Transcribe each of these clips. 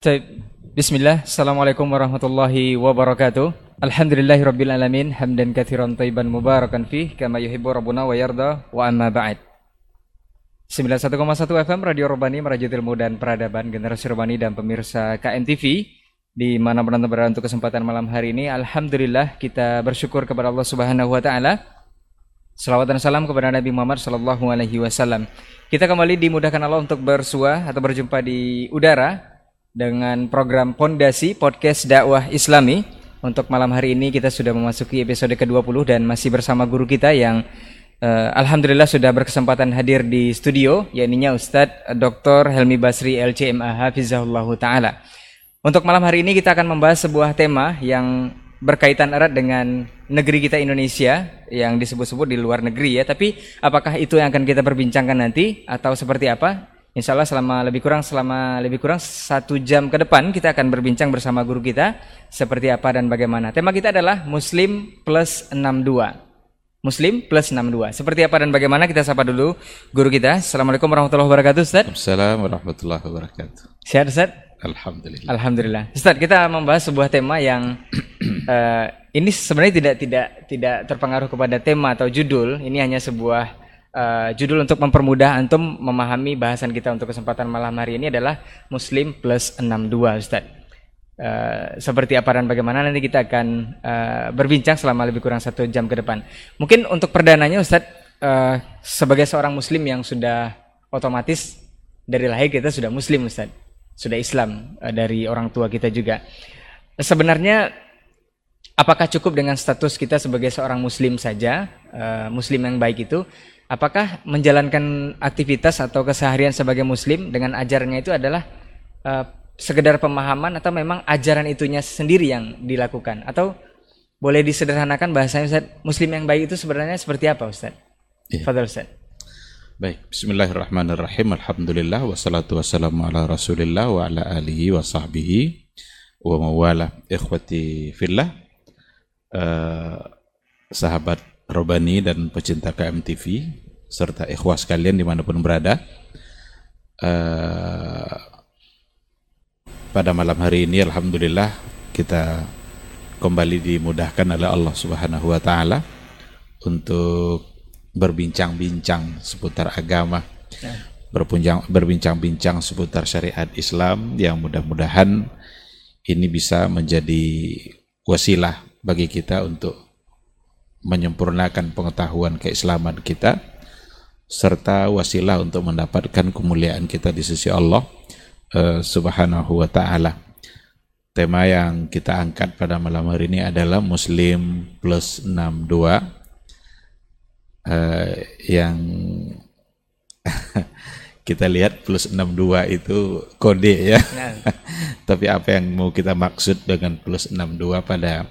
Baik. Bismillah. Assalamualaikum warahmatullahi wabarakatuh. Alhamdulillahi rabbil alamin. Hamdan kathiran tayyiban mubarakan fih. Kama yuhibbu rabbuna wa yarda. Wa amma ba'd. 91,1 FM Radio Robani Merajuk Ilmu dan Peradaban Generasi Robani dan pemirsa KNTV di mana penonton berada untuk kesempatan malam hari ini. Alhamdulillah kita bersyukur kepada Allah Subhanahu wa taala. Salawat dan salam kepada Nabi Muhammad sallallahu alaihi wasallam. Kita kembali dimudahkan Allah untuk bersua atau berjumpa di udara dengan program Pondasi Podcast Dakwah Islami. Untuk malam hari ini kita sudah memasuki episode ke-20 dan masih bersama guru kita yang uh, alhamdulillah sudah berkesempatan hadir di studio yakni Ustadz Dr. Helmi Basri LCMA Hafizahullah taala. Untuk malam hari ini kita akan membahas sebuah tema yang berkaitan erat dengan negeri kita Indonesia yang disebut-sebut di luar negeri ya. Tapi apakah itu yang akan kita perbincangkan nanti atau seperti apa? Insya Allah selama lebih kurang selama lebih kurang satu jam ke depan kita akan berbincang bersama guru kita seperti apa dan bagaimana. Tema kita adalah Muslim plus 62. Muslim plus 62. Seperti apa dan bagaimana kita sapa dulu guru kita. Assalamualaikum warahmatullahi wabarakatuh Ustaz. Assalamualaikum warahmatullahi wabarakatuh. Sehat Ustaz? Alhamdulillah. Alhamdulillah. Ustaz, kita membahas sebuah tema yang uh, ini sebenarnya tidak tidak tidak terpengaruh kepada tema atau judul. Ini hanya sebuah uh, judul untuk mempermudah antum memahami bahasan kita untuk kesempatan malam hari ini adalah Muslim plus 62 Ustaz. Uh, seperti apa dan bagaimana nanti kita akan uh, berbincang selama lebih kurang satu jam ke depan. Mungkin untuk perdananya Ustaz, uh, sebagai seorang Muslim yang sudah otomatis dari lahir kita sudah Muslim Ustaz, sudah Islam uh, dari orang tua kita juga. Sebenarnya apakah cukup dengan status kita sebagai seorang Muslim saja, uh, Muslim yang baik itu, apakah menjalankan aktivitas atau keseharian sebagai muslim dengan ajarannya itu adalah uh, sekedar pemahaman atau memang ajaran itunya sendiri yang dilakukan atau boleh disederhanakan bahasanya Ustaz muslim yang baik itu sebenarnya seperti apa Ustaz? Ya. Fadal Ustaz. Baik, bismillahirrahmanirrahim. Alhamdulillah wassalatu wassalamu ala Rasulillah wa ala alihi wa sahbihi wa mawala. Ikhwati fillah. Uh, sahabat Robani dan pecinta KMTV serta ikhwah sekalian di mana pun berada. Uh, pada malam hari ini Alhamdulillah kita kembali dimudahkan oleh Allah Subhanahu Wa Taala untuk berbincang-bincang seputar agama, berbincang-bincang seputar syariat Islam yang mudah-mudahan ini bisa menjadi wasilah bagi kita untuk menyempurnakan pengetahuan keislaman kita serta wasilah untuk mendapatkan kemuliaan kita di sisi Allah uh, Subhanahu wa taala. Tema yang kita angkat pada malam hari ini adalah Muslim plus 62 uh, yang kita lihat plus 62 itu kode ya. Nah. Tapi apa yang mau kita maksud dengan plus 62 pada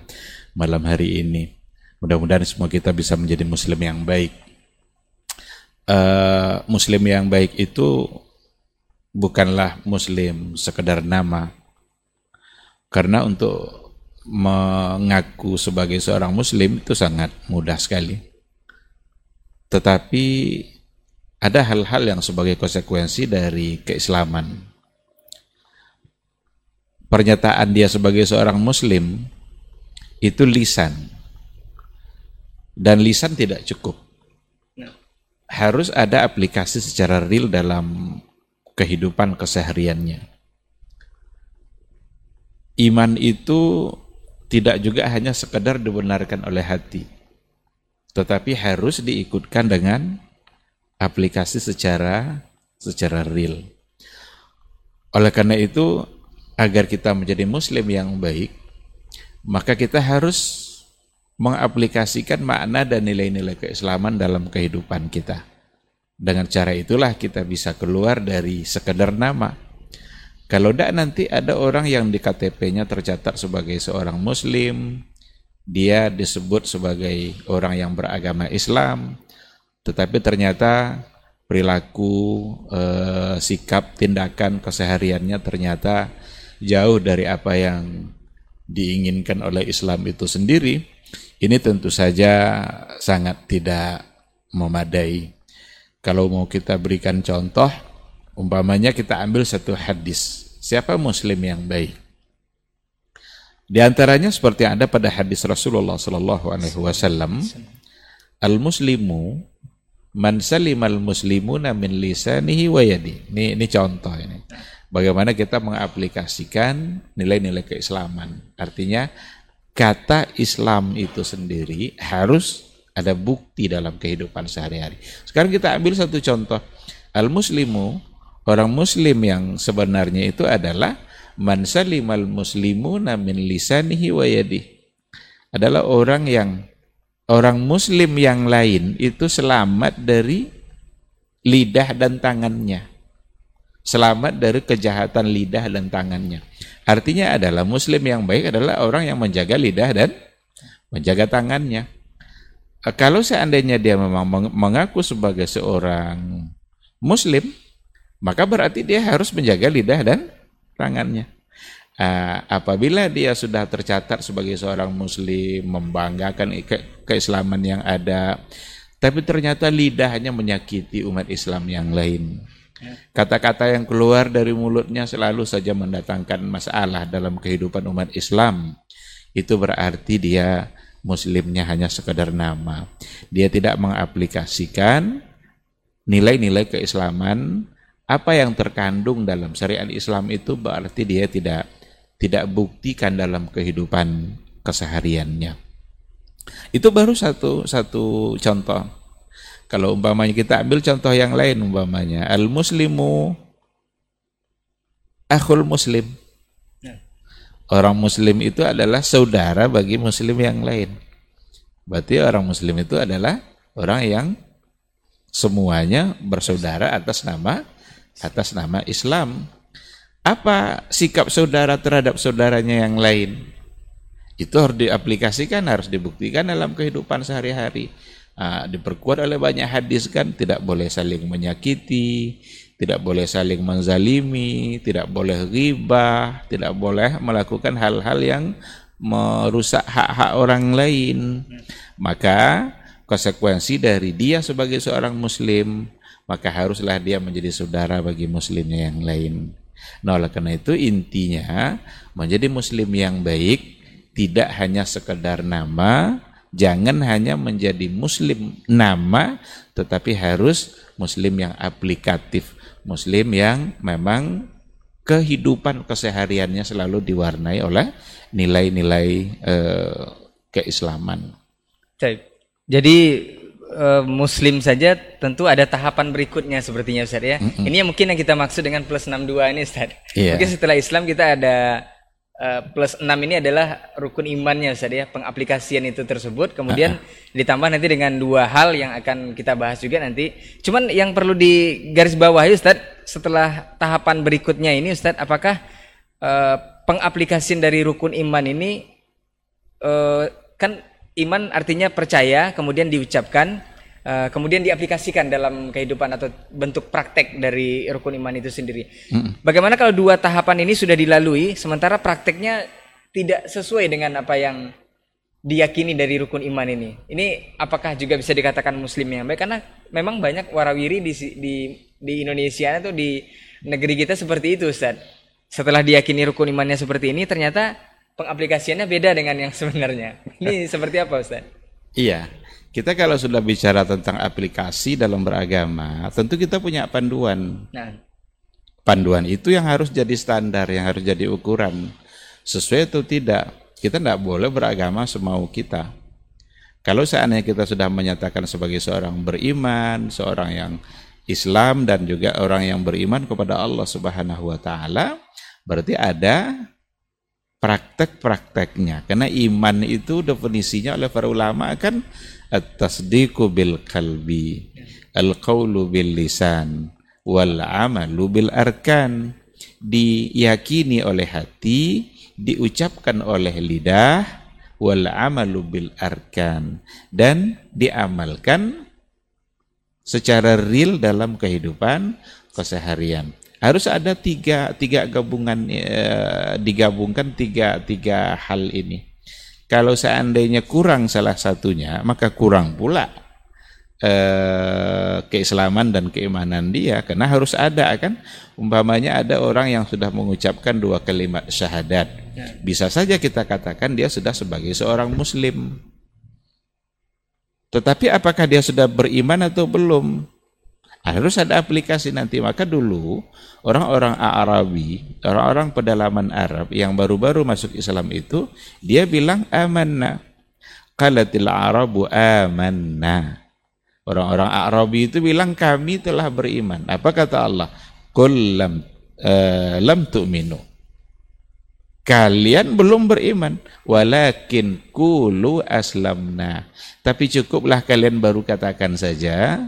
malam hari ini? Mudah-mudahan semua kita bisa menjadi muslim yang baik. Uh, muslim yang baik itu bukanlah muslim sekedar nama. Karena untuk mengaku sebagai seorang muslim itu sangat mudah sekali. Tetapi ada hal-hal yang sebagai konsekuensi dari keislaman. Pernyataan dia sebagai seorang muslim itu lisan dan lisan tidak cukup. Ya. Harus ada aplikasi secara real dalam kehidupan kesehariannya. Iman itu tidak juga hanya sekedar dibenarkan oleh hati, tetapi harus diikutkan dengan aplikasi secara secara real. Oleh karena itu, agar kita menjadi muslim yang baik, maka kita harus mengaplikasikan makna dan nilai-nilai keislaman dalam kehidupan kita. Dengan cara itulah kita bisa keluar dari sekedar nama. Kalau tidak nanti ada orang yang di KTP-nya tercatat sebagai seorang muslim, dia disebut sebagai orang yang beragama Islam, tetapi ternyata perilaku, eh, sikap, tindakan, kesehariannya ternyata jauh dari apa yang diinginkan oleh Islam itu sendiri ini tentu saja sangat tidak memadai. Kalau mau kita berikan contoh, umpamanya kita ambil satu hadis, Siapa muslim yang baik? Di antaranya seperti yang ada pada hadis Rasulullah sallallahu alaihi wasallam, al-muslimu man salimal muslimuna min lisanihi wa yadi. Ini ini contoh ini. Bagaimana kita mengaplikasikan nilai-nilai keislaman. Artinya kata Islam itu sendiri harus ada bukti dalam kehidupan sehari-hari. Sekarang kita ambil satu contoh. Al-muslimu, orang muslim yang sebenarnya itu adalah man salimal muslimuna min lisanihi wa yadi. Adalah orang yang orang muslim yang lain itu selamat dari lidah dan tangannya. Selamat dari kejahatan lidah dan tangannya. Artinya adalah muslim yang baik adalah orang yang menjaga lidah dan menjaga tangannya. Eh, kalau seandainya dia memang mengaku sebagai seorang muslim, maka berarti dia harus menjaga lidah dan tangannya. Uh, apabila dia sudah tercatat sebagai seorang muslim, membanggakan ke keislaman yang ada, tapi ternyata lidahnya menyakiti umat Islam yang lain. Kata-kata yang keluar dari mulutnya selalu saja mendatangkan masalah dalam kehidupan umat Islam. Itu berarti dia muslimnya hanya sekadar nama. Dia tidak mengaplikasikan nilai-nilai keislaman apa yang terkandung dalam syariat Islam itu berarti dia tidak tidak buktikan dalam kehidupan kesehariannya. Itu baru satu satu contoh. Kalau umpamanya kita ambil contoh yang lain umpamanya al-muslimu akhul muslim. Ya. Orang muslim itu adalah saudara bagi muslim yang lain. Berarti orang muslim itu adalah orang yang semuanya bersaudara atas nama atas nama Islam. Apa sikap saudara terhadap saudaranya yang lain? Itu harus diaplikasikan, harus dibuktikan dalam kehidupan sehari-hari. Nah, diperkuat oleh banyak hadis kan, tidak boleh saling menyakiti, tidak boleh saling menzalimi, tidak boleh riba, tidak boleh melakukan hal-hal yang merusak hak-hak orang lain. Maka konsekuensi dari dia sebagai seorang muslim, maka haruslah dia menjadi saudara bagi muslimnya yang lain. Nah oleh karena itu intinya menjadi muslim yang baik tidak hanya sekedar nama, jangan hanya menjadi muslim nama, tetapi harus muslim yang aplikatif, muslim yang memang kehidupan kesehariannya selalu diwarnai oleh nilai-nilai eh, keislaman. Jadi uh, muslim saja tentu ada tahapan berikutnya sepertinya Ustaz ya. Mm -hmm. Ini yang mungkin yang kita maksud dengan plus 62 ini Ustaz. Yeah. Mungkin setelah Islam kita ada uh, plus 6 ini adalah rukun imannya Ustaz ya, pengaplikasian itu tersebut. Kemudian uh -huh. ditambah nanti dengan dua hal yang akan kita bahas juga nanti. Cuman yang perlu di garis bawah Ustaz, setelah tahapan berikutnya ini Ustaz, apakah uh, pengaplikasian dari rukun iman ini uh, kan iman artinya percaya, kemudian diucapkan, uh, kemudian diaplikasikan dalam kehidupan atau bentuk praktek dari rukun iman itu sendiri. Hmm. Bagaimana kalau dua tahapan ini sudah dilalui, sementara prakteknya tidak sesuai dengan apa yang diyakini dari rukun iman ini. Ini apakah juga bisa dikatakan muslim yang baik? Karena memang banyak warawiri di di di Indonesia atau di negeri kita seperti itu, Ustaz. Setelah diyakini rukun imannya seperti ini, ternyata pengaplikasiannya beda dengan yang sebenarnya. Ini seperti apa Ustaz? Iya. Kita kalau sudah bicara tentang aplikasi dalam beragama, tentu kita punya panduan. Nah. Panduan itu yang harus jadi standar, yang harus jadi ukuran. Sesuai atau tidak, kita tidak boleh beragama semau kita. Kalau seandainya kita sudah menyatakan sebagai seorang beriman, seorang yang Islam dan juga orang yang beriman kepada Allah Subhanahu wa taala, berarti ada praktek-prakteknya. Karena iman itu definisinya oleh para ulama kan at-tasdiqu bil qalbi, al-qawlu bil lisan, wal amalu bil arkan. Diyakini oleh hati, diucapkan oleh lidah, wal amalu bil arkan dan diamalkan secara real dalam kehidupan keseharian harus ada tiga tiga gabungan eh, digabungkan tiga tiga hal ini. Kalau seandainya kurang salah satunya, maka kurang pula eh, keislaman dan keimanan dia. Karena harus ada kan? Umpamanya ada orang yang sudah mengucapkan dua kalimat syahadat. Ya. bisa saja kita katakan dia sudah sebagai seorang muslim. Tetapi apakah dia sudah beriman atau belum harus ada aplikasi nanti maka dulu orang-orang Arabi orang-orang pedalaman Arab yang baru-baru masuk Islam itu dia bilang amanna qalatil arabu amanna Orang-orang Arabi itu bilang kami telah beriman. Apa kata Allah? Qul lam uh, lam tu'minu. Kalian belum beriman, walakin kulu aslamna. Tapi cukuplah kalian baru katakan saja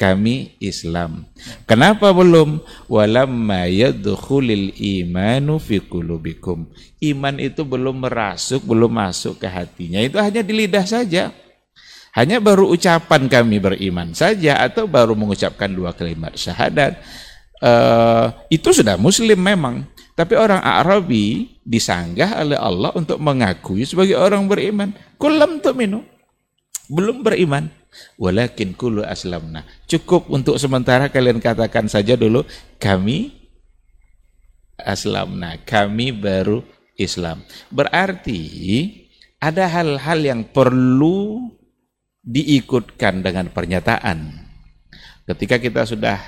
kami Islam. Kenapa belum? Walamma yadkhulul imanu fi qulubikum. Iman itu belum merasuk, belum masuk ke hatinya. Itu hanya di lidah saja. Hanya baru ucapan kami beriman saja atau baru mengucapkan dua kalimat syahadat. Uh, itu sudah muslim memang. Tapi orang Arabi disanggah oleh Allah untuk mengakui sebagai orang beriman. Kulam minum Belum beriman. Walakin kulu aslamna. Cukup untuk sementara kalian katakan saja dulu. Kami aslamna. Kami baru Islam. Berarti ada hal-hal yang perlu diikutkan dengan pernyataan. Ketika kita sudah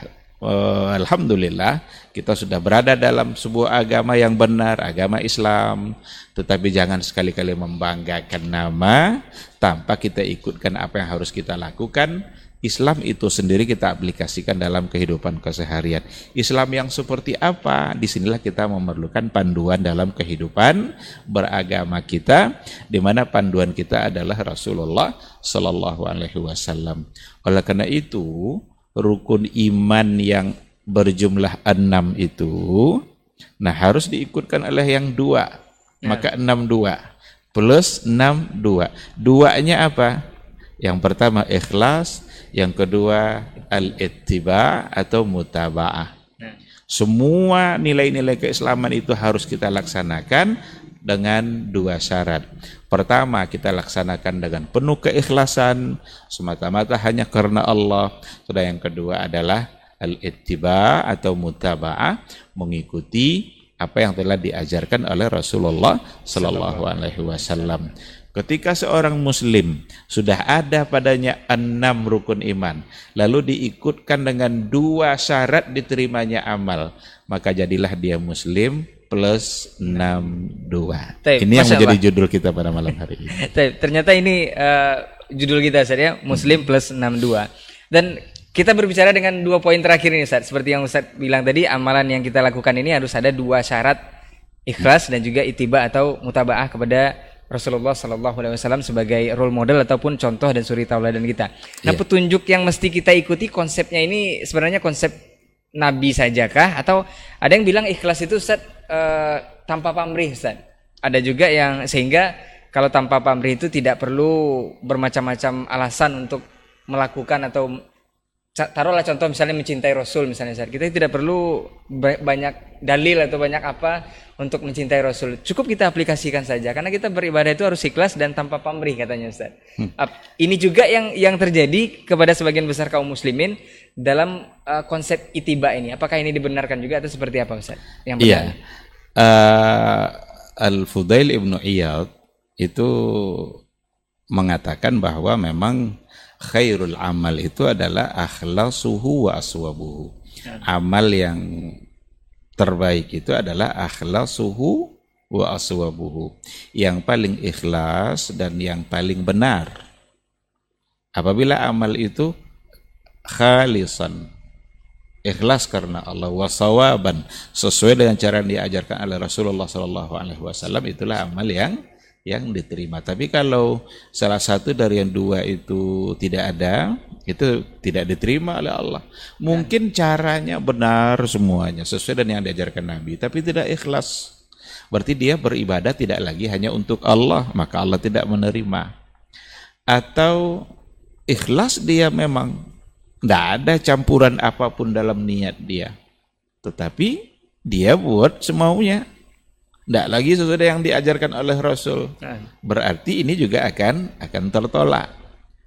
uh, alhamdulillah kita sudah berada dalam sebuah agama yang benar, agama Islam, tetapi jangan sekali-kali membanggakan nama tanpa kita ikutkan apa yang harus kita lakukan Islam itu sendiri kita aplikasikan dalam kehidupan keseharian. Islam yang seperti apa? Di sinilah kita memerlukan panduan dalam kehidupan beragama kita, di mana panduan kita adalah Rasulullah Sallallahu Alaihi Wasallam. Oleh karena itu, rukun iman yang berjumlah enam itu, nah harus diikutkan oleh yang dua, ya. maka enam dua plus enam dua. Duanya apa? Yang pertama ikhlas, yang kedua al-ittiba atau mutaba'ah. Nah. Semua nilai-nilai keislaman itu harus kita laksanakan dengan dua syarat. Pertama, kita laksanakan dengan penuh keikhlasan, semata-mata hanya karena Allah. Sedang yang kedua adalah al-ittiba atau mutaba'ah, mengikuti apa yang telah diajarkan oleh Rasulullah sallallahu alaihi wasallam. Ketika seorang muslim sudah ada padanya enam rukun iman, lalu diikutkan dengan dua syarat diterimanya amal, maka jadilah dia muslim plus enam dua. Ini yang menjadi Allah. judul kita pada malam hari ini. Ternyata ini uh, judul kita saja muslim plus enam dua. Dan kita berbicara dengan dua poin terakhir ini Ustaz. Seperti yang Ustaz bilang tadi, amalan yang kita lakukan ini harus ada dua syarat ikhlas dan juga itiba atau mutabaah kepada Rasulullah Sallallahu Alaihi Wasallam sebagai role model ataupun contoh dan suri tauladan kita. Nah, yeah. petunjuk yang mesti kita ikuti konsepnya ini sebenarnya konsep Nabi saja kah? Atau ada yang bilang ikhlas itu Ustaz uh, tanpa pamrih Ustaz. Ada juga yang sehingga kalau tanpa pamrih itu tidak perlu bermacam-macam alasan untuk melakukan atau taruhlah contoh misalnya mencintai Rasul misalnya Ustaz. Kita tidak perlu banyak dalil atau banyak apa untuk mencintai Rasul. Cukup kita aplikasikan saja karena kita beribadah itu harus ikhlas dan tanpa pamrih katanya Ustaz. Hmm. Ini juga yang yang terjadi kepada sebagian besar kaum muslimin dalam uh, konsep itiba ini. Apakah ini dibenarkan juga atau seperti apa Ustaz? Yang benar. Iya. Uh, Al-Fudail Ibnu Iyad itu mengatakan bahwa memang khairul amal itu adalah akhlasuhu wa aswabuhu. Amal yang terbaik itu adalah akhlasuhu wa aswabuhu. Yang paling ikhlas dan yang paling benar. Apabila amal itu khalisan, ikhlas karena Allah wasawaban sesuai dengan cara yang diajarkan oleh Rasulullah Sallallahu Alaihi Wasallam itulah amal yang yang diterima. Tapi kalau salah satu dari yang dua itu tidak ada, itu tidak diterima oleh Allah. Mungkin caranya benar semuanya sesuai dengan yang diajarkan Nabi, tapi tidak ikhlas. Berarti dia beribadah tidak lagi hanya untuk Allah, maka Allah tidak menerima. Atau ikhlas dia memang tidak ada campuran apa pun dalam niat dia. Tetapi dia buat semaunya tidak lagi sesuai yang diajarkan oleh Rasul. Nah. Berarti ini juga akan akan tertolak.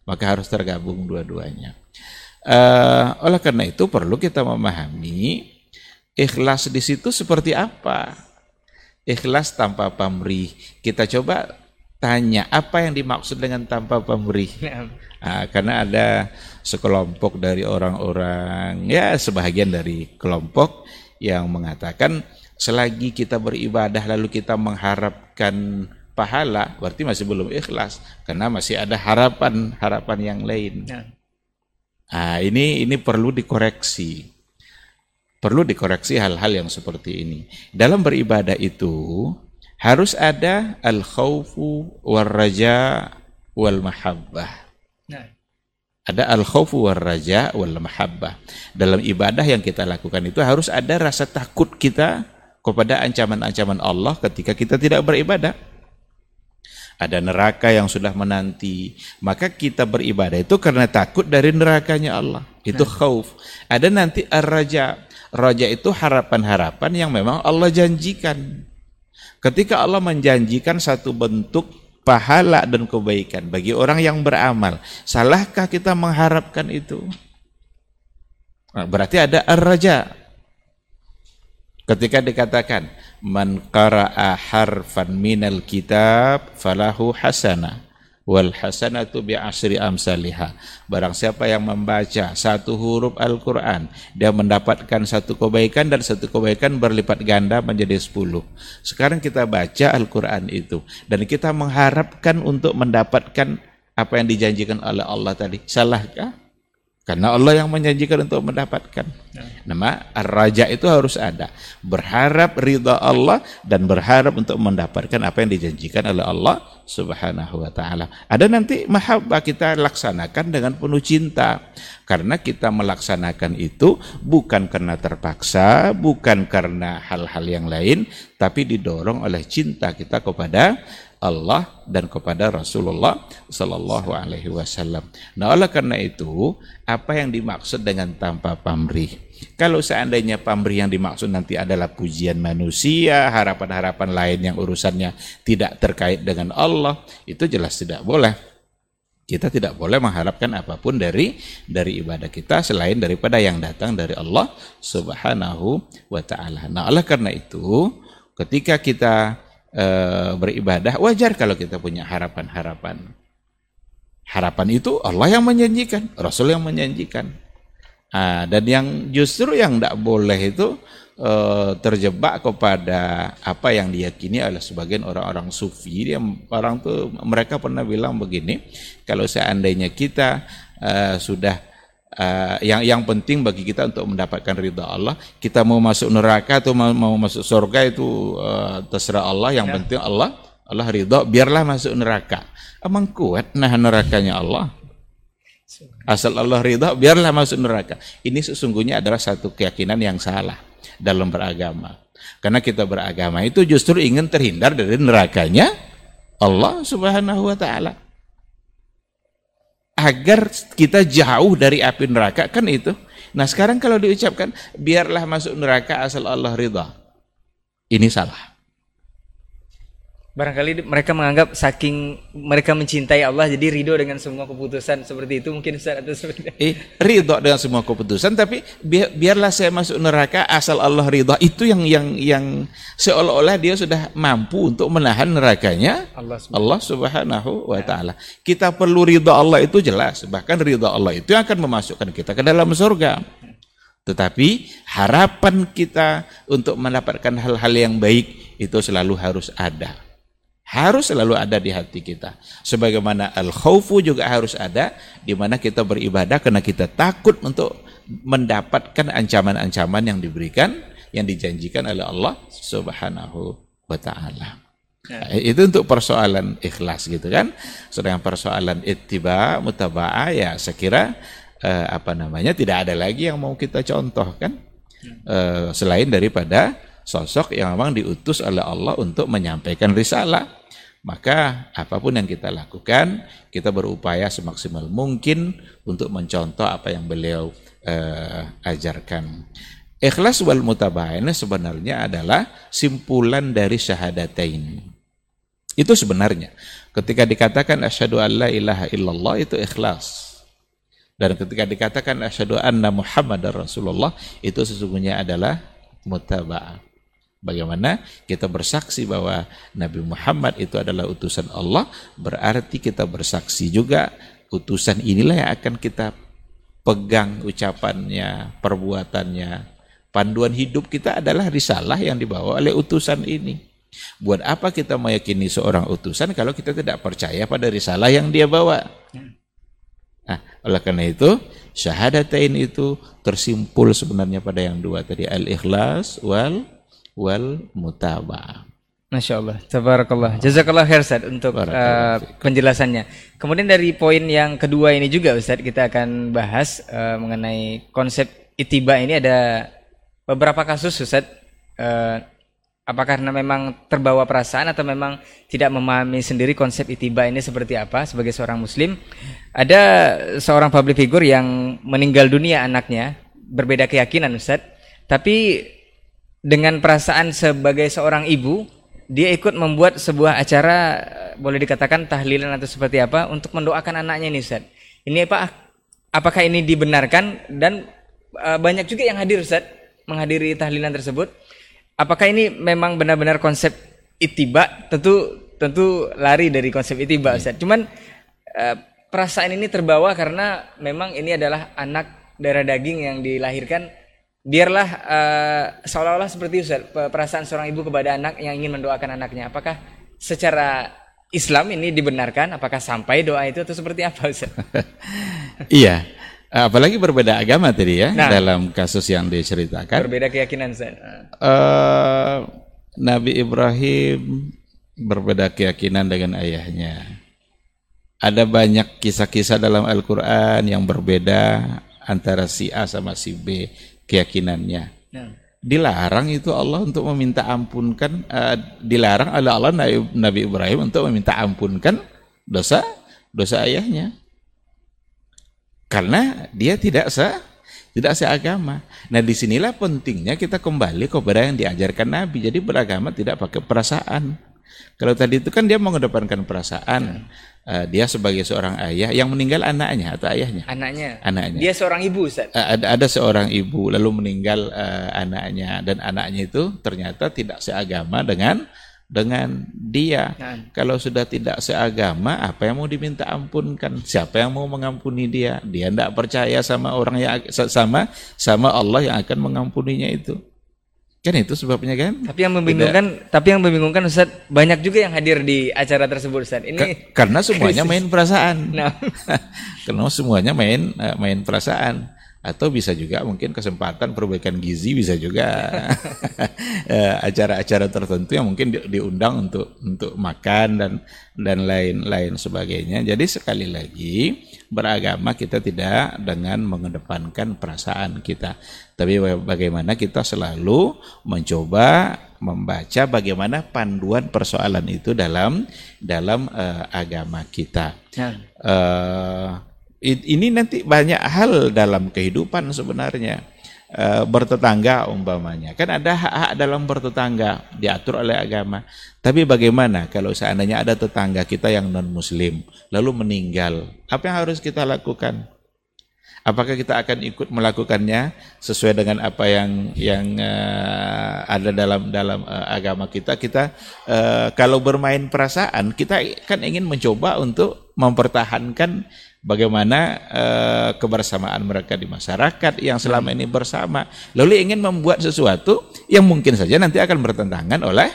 maka harus tergabung dua-duanya. Uh, oleh karena itu perlu kita memahami ikhlas di situ seperti apa. Ikhlas tanpa pamrih. Kita coba tanya apa yang dimaksud dengan tanpa pamrih. Nah, karena ada sekelompok dari orang-orang ya sebahagian dari kelompok yang mengatakan selagi kita beribadah lalu kita mengharapkan pahala berarti masih belum ikhlas karena masih ada harapan-harapan yang lain. Ya. Nah, ini ini perlu dikoreksi. Perlu dikoreksi hal-hal yang seperti ini. Dalam beribadah itu harus ada al-khawfu war raja wal mahabbah. Nah. Ada al-khawfu war raja wal mahabbah. Dalam ibadah yang kita lakukan itu harus ada rasa takut kita kepada ancaman-ancaman Allah ketika kita tidak beribadah. Ada neraka yang sudah menanti. Maka kita beribadah itu karena takut dari nerakanya Allah. Itu nah. khauf. Ada nanti ar-raja. Raja itu harapan-harapan yang memang Allah janjikan. Ketika Allah menjanjikan satu bentuk pahala dan kebaikan bagi orang yang beramal, salahkah kita mengharapkan itu? Nah, berarti ada ar-raja. Ketika dikatakan man qara'a harfan minal kitab falahu hasanah wal hasanatu bi asri amsalihah. Barang siapa yang membaca satu huruf Al-Qur'an, dia mendapatkan satu kebaikan dan satu kebaikan berlipat ganda menjadi sepuluh. Sekarang kita baca Al-Qur'an itu dan kita mengharapkan untuk mendapatkan apa yang dijanjikan oleh Allah tadi. Salahkah? Karena Allah yang menjanjikan untuk mendapatkan. Ya. Nama raja itu harus ada. Berharap ridha Allah dan berharap untuk mendapatkan apa yang dijanjikan oleh Allah subhanahu wa ta'ala. Ada nanti mahabbah kita laksanakan dengan penuh cinta. Karena kita melaksanakan itu bukan karena terpaksa, bukan karena hal-hal yang lain, tapi didorong oleh cinta kita kepada Allah dan kepada Rasulullah Sallallahu Alaihi Wasallam. Nah, oleh karena itu, apa yang dimaksud dengan tanpa pamrih? Kalau seandainya pamrih yang dimaksud nanti adalah pujian manusia, harapan-harapan lain yang urusannya tidak terkait dengan Allah, itu jelas tidak boleh. Kita tidak boleh mengharapkan apa pun dari dari ibadah kita selain daripada yang datang dari Allah Subhanahu wa taala. Nah, oleh karena itu, ketika kita e, beribadah, wajar kalau kita punya harapan-harapan. Harapan itu Allah yang menjanjikan, Rasul yang menjanjikan. Nah, dan yang justru yang tidak boleh itu e, terjebak kepada apa yang diyakini oleh sebagian orang-orang sufi. Dia, orang tuh mereka pernah bilang begini, kalau seandainya kita e, sudah uh, yang yang penting bagi kita untuk mendapatkan ridha Allah kita mau masuk neraka atau mau, mau masuk surga itu uh, terserah Allah. Yang ya. penting Allah Allah ridha biarlah masuk neraka. Emang kuat nah nerakanya Allah? Asal Allah ridha biarlah masuk neraka. Ini sesungguhnya adalah satu keyakinan yang salah dalam beragama. Karena kita beragama itu justru ingin terhindar dari nerakanya Allah subhanahu wa ta'ala agar kita jauh dari api neraka kan itu. Nah sekarang kalau diucapkan biarlah masuk neraka asal Allah ridha. Ini salah. Barangkali mereka menganggap saking mereka mencintai Allah jadi ridho dengan semua keputusan seperti itu mungkin Ustaz atau seperti itu. Eh, ridho dengan semua keputusan tapi biar, biarlah saya masuk neraka asal Allah ridho itu yang yang yang seolah-olah dia sudah mampu untuk menahan nerakanya Allah Subhanahu, Allah Subhanahu wa taala. Kita perlu ridho Allah itu jelas bahkan ridho Allah itu akan memasukkan kita ke dalam surga. Tetapi harapan kita untuk mendapatkan hal-hal yang baik itu selalu harus ada harus selalu ada di hati kita. Sebagaimana al-khawfu juga harus ada di mana kita beribadah karena kita takut untuk mendapatkan ancaman-ancaman yang diberikan yang dijanjikan oleh Allah Subhanahu wa taala. Ya. Itu untuk persoalan ikhlas gitu kan. Sedangkan persoalan ittiba mutaba'ah ya saya kira eh, apa namanya tidak ada lagi yang mau kita contohkan eh, selain daripada sosok yang memang diutus oleh Allah untuk menyampaikan risalah. Maka apa pun yang kita lakukan, kita berupaya semaksimal mungkin untuk mencontoh apa yang beliau uh, ajarkan. Ikhlas wal mutaba'in sebenarnya adalah simpulan dari syahadatain. Itu sebenarnya. Ketika dikatakan asyhadu an la ilaha illallah itu ikhlas. Dan ketika dikatakan asyhadu anna muhammadar rasulullah itu sesungguhnya adalah mutaba'ah. Bagaimana kita bersaksi bahwa Nabi Muhammad itu adalah utusan Allah, berarti kita bersaksi juga utusan inilah yang akan kita pegang ucapannya, perbuatannya. Panduan hidup kita adalah risalah yang dibawa oleh utusan ini. Buat apa kita meyakini seorang utusan kalau kita tidak percaya pada risalah yang dia bawa? Nah, oleh karena itu, syahadatain itu tersimpul sebenarnya pada yang dua tadi al-ikhlas wal wal mutaba. Masya Allah, tabarakallah. Jazakallah khair Ustaz untuk uh, penjelasannya. Kemudian dari poin yang kedua ini juga Ustaz kita akan bahas uh, mengenai konsep itiba ini ada beberapa kasus Ustaz. Uh, apa karena memang terbawa perasaan atau memang tidak memahami sendiri konsep itiba ini seperti apa sebagai seorang muslim ada seorang public figure yang meninggal dunia anaknya berbeda keyakinan Ustaz tapi dengan perasaan sebagai seorang ibu, dia ikut membuat sebuah acara boleh dikatakan tahlilan atau seperti apa untuk mendoakan anaknya ini Ustaz. Ini apa apakah ini dibenarkan dan uh, banyak juga yang hadir Ustaz menghadiri tahlilan tersebut. Apakah ini memang benar-benar konsep itiba? Tentu tentu lari dari konsep itiba iya. Ustaz. Cuman uh, perasaan ini terbawa karena memang ini adalah anak darah daging yang dilahirkan biarlah uh, seolah-olah seperti Ustaz, perasaan seorang ibu kepada anak yang ingin mendoakan anaknya. Apakah secara Islam ini dibenarkan? Apakah sampai doa itu atau seperti apa Ustaz? iya. Apalagi berbeda agama tadi ya nah, dalam kasus yang diceritakan. Berbeda keyakinan Ustaz. Uh, Nabi Ibrahim berbeda keyakinan dengan ayahnya. Ada banyak kisah-kisah dalam Al-Quran yang berbeda antara si A sama si B keyakinannya. Ya. Dilarang itu Allah untuk meminta ampunkan, uh, dilarang oleh Allah Nabi Ibrahim untuk meminta ampunkan dosa dosa ayahnya. Karena dia tidak se tidak seagama. Nah di sinilah pentingnya kita kembali kepada yang diajarkan Nabi. Jadi beragama tidak pakai perasaan. Kalau tadi itu kan dia mengedepankan perasaan. Uh, dia sebagai seorang ayah yang meninggal anaknya atau ayahnya? Anaknya. Anaknya. Dia seorang ibu, Ustaz. Uh, ada ada seorang ibu lalu meninggal uh, anaknya dan anaknya itu ternyata tidak seagama dengan dengan dia. Nah. Kalau sudah tidak seagama, apa yang mau diminta ampunkan? Siapa yang mau mengampuni dia? Dia tidak percaya sama orang yang sama sama Allah yang akan mengampuninya itu. Kan itu sebabnya kan? Tapi yang membingungkan, Tidak. tapi yang membingungkan Ustaz, banyak juga yang hadir di acara tersebut Ustaz. Ini Ka karena semuanya main perasaan. Nah. karena semuanya main eh, main perasaan atau bisa juga mungkin kesempatan perbaikan gizi bisa juga eh, acara-acara tertentu yang mungkin diundang untuk untuk makan dan dan lain-lain sebagainya. Jadi sekali lagi beragama kita tidak dengan mengedepankan perasaan kita, tapi bagaimana kita selalu mencoba membaca bagaimana panduan persoalan itu dalam dalam uh, agama kita. Ya. Uh, ini nanti banyak hal dalam kehidupan sebenarnya. E, bertetangga umpamanya. Kan ada hak-hak dalam bertetangga diatur oleh agama. Tapi bagaimana kalau seandainya ada tetangga kita yang non muslim lalu meninggal? Apa yang harus kita lakukan? Apakah kita akan ikut melakukannya sesuai dengan apa yang yang uh, ada dalam dalam uh, agama kita? Kita uh, kalau bermain perasaan kita kan ingin mencoba untuk mempertahankan bagaimana uh, kebersamaan mereka di masyarakat yang selama ini bersama. Lalu ingin membuat sesuatu yang mungkin saja nanti akan bertentangan oleh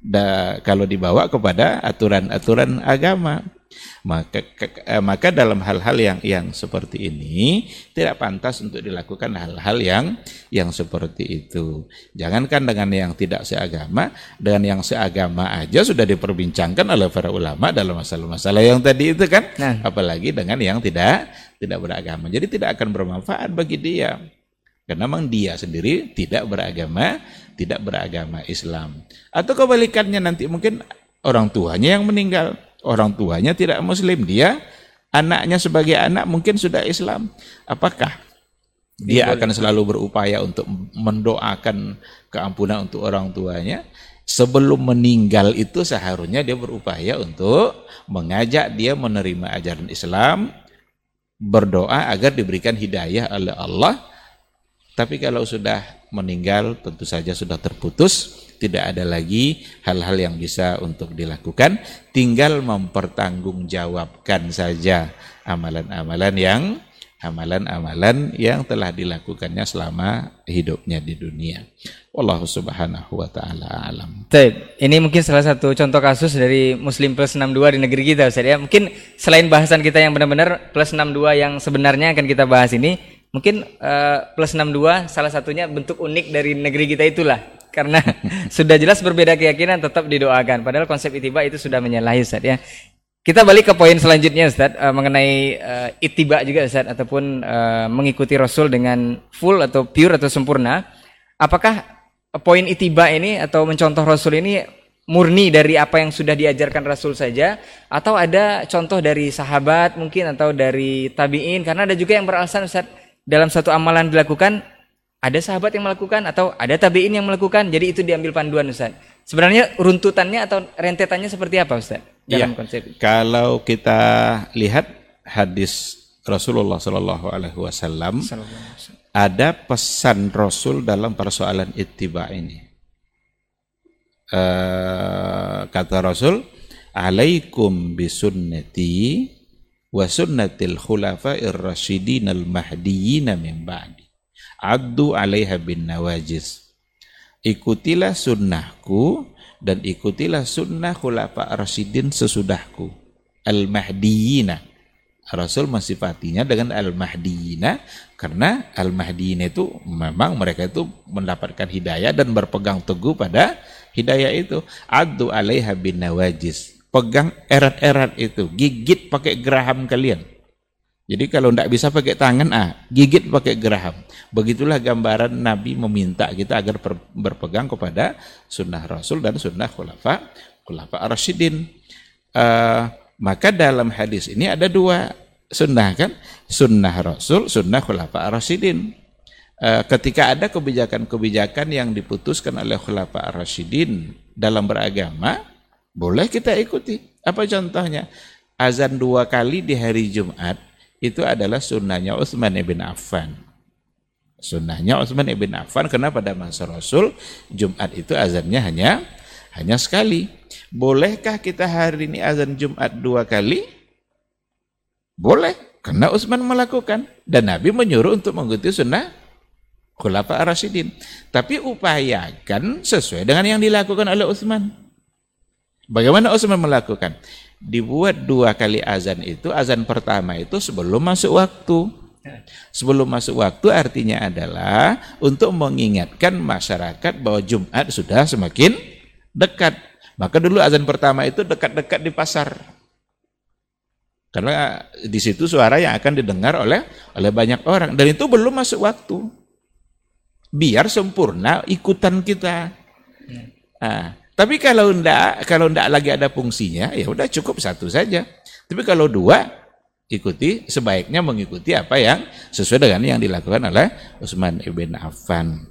da, kalau dibawa kepada aturan-aturan agama maka ke, eh, maka dalam hal-hal yang yang seperti ini tidak pantas untuk dilakukan hal-hal yang yang seperti itu. Jangankan dengan yang tidak seagama, dengan yang seagama aja sudah diperbincangkan oleh para ulama dalam masalah-masalah yang tadi itu kan, nah. apalagi dengan yang tidak tidak beragama. Jadi tidak akan bermanfaat bagi dia. Karena memang dia sendiri tidak beragama, tidak beragama Islam. Atau kebalikannya nanti mungkin orang tuanya yang meninggal orang tuanya tidak muslim, dia anaknya sebagai anak mungkin sudah Islam. Apakah dia akan selalu berupaya untuk mendoakan keampunan untuk orang tuanya? sebelum meninggal itu seharusnya dia berupaya untuk mengajak dia menerima ajaran Islam, berdoa agar diberikan hidayah oleh Allah. Tapi kalau sudah meninggal tentu saja sudah terputus, tidak ada lagi hal-hal yang bisa untuk dilakukan, tinggal mempertanggungjawabkan saja amalan-amalan yang amalan-amalan yang telah dilakukannya selama hidupnya di dunia. Wallahu subhanahu wa ta'ala alam. Taib. Ini mungkin salah satu contoh kasus dari Muslim plus 62 di negeri kita Ustaz ya. Mungkin selain bahasan kita yang benar-benar plus 62 yang sebenarnya akan kita bahas ini, mungkin uh, plus 62 salah satunya bentuk unik dari negeri kita itulah. Karena sudah jelas berbeda keyakinan tetap didoakan. Padahal konsep itiba itu sudah menyalahi Ustaz ya. Kita balik ke poin selanjutnya Ustaz uh, mengenai uh, ittiba juga Ustaz ataupun uh, mengikuti Rasul dengan full atau pure atau sempurna. Apakah poin ittiba ini atau mencontoh Rasul ini murni dari apa yang sudah diajarkan Rasul saja atau ada contoh dari sahabat mungkin atau dari tabi'in karena ada juga yang beralasan Ustaz dalam satu amalan dilakukan ada sahabat yang melakukan atau ada tabi'in yang melakukan jadi itu diambil panduan Ustaz. Sebenarnya runtutannya atau rentetannya seperti apa Ustaz? dalam ya, konsep Kalau kita lihat hadis Rasulullah Shallallahu Alaihi Wasallam ada pesan Rasul dalam persoalan ittiba ini. Uh, kata Rasul, "Alaikum bisunnati wa sunnatil khulafa'ir rasyidin al-mahdiyyin min ba'di. Addu 'alaiha bin nawajiz." Ikutilah sunnahku dan ikutilah sunnah khulafa rasyidin sesudahku. Al-mahdiyina. Rasul mensifatinya dengan al-mahdiyina karena al-mahdiyina itu memang mereka itu mendapatkan hidayah dan berpegang teguh pada hidayah itu. Adu alaiha bin nawajis. Pegang erat-erat itu. Gigit pakai geraham kalian jadi kalau tidak bisa pakai tangan, ah gigit pakai geraham. Begitulah gambaran Nabi meminta kita agar berpegang kepada sunnah Rasul dan sunnah khulafa, khulafa Rasyidin. Uh, maka dalam hadis ini ada dua sunnah kan, sunnah Rasul, sunnah khulafa Rasyidin. Uh, ketika ada kebijakan-kebijakan yang diputuskan oleh khulafa Rasyidin dalam beragama, boleh kita ikuti. Apa contohnya? Azan dua kali di hari Jumat itu adalah sunnahnya Utsman ibn Affan. Sunnahnya Utsman ibn Affan karena pada masa Rasul Jumat itu azannya hanya hanya sekali. Bolehkah kita hari ini azan Jumat dua kali? Boleh, karena Utsman melakukan dan Nabi menyuruh untuk mengikuti sunnah Khulafa Ar-Rasyidin. Tapi upayakan sesuai dengan yang dilakukan oleh Utsman. Bagaimana Utsman melakukan? Dibuat dua kali azan itu, azan pertama itu sebelum masuk waktu. Sebelum masuk waktu artinya adalah untuk mengingatkan masyarakat bahwa Jumat sudah semakin dekat. Maka dulu azan pertama itu dekat-dekat di pasar. Karena di situ suara yang akan didengar oleh oleh banyak orang dan itu belum masuk waktu. Biar sempurna ikutan kita. Nah, tapi kalau ndak kalau ndak lagi ada fungsinya, ya udah cukup satu saja. Tapi kalau dua, ikuti sebaiknya mengikuti apa yang sesuai dengan yang dilakukan oleh Utsman ibn Affan.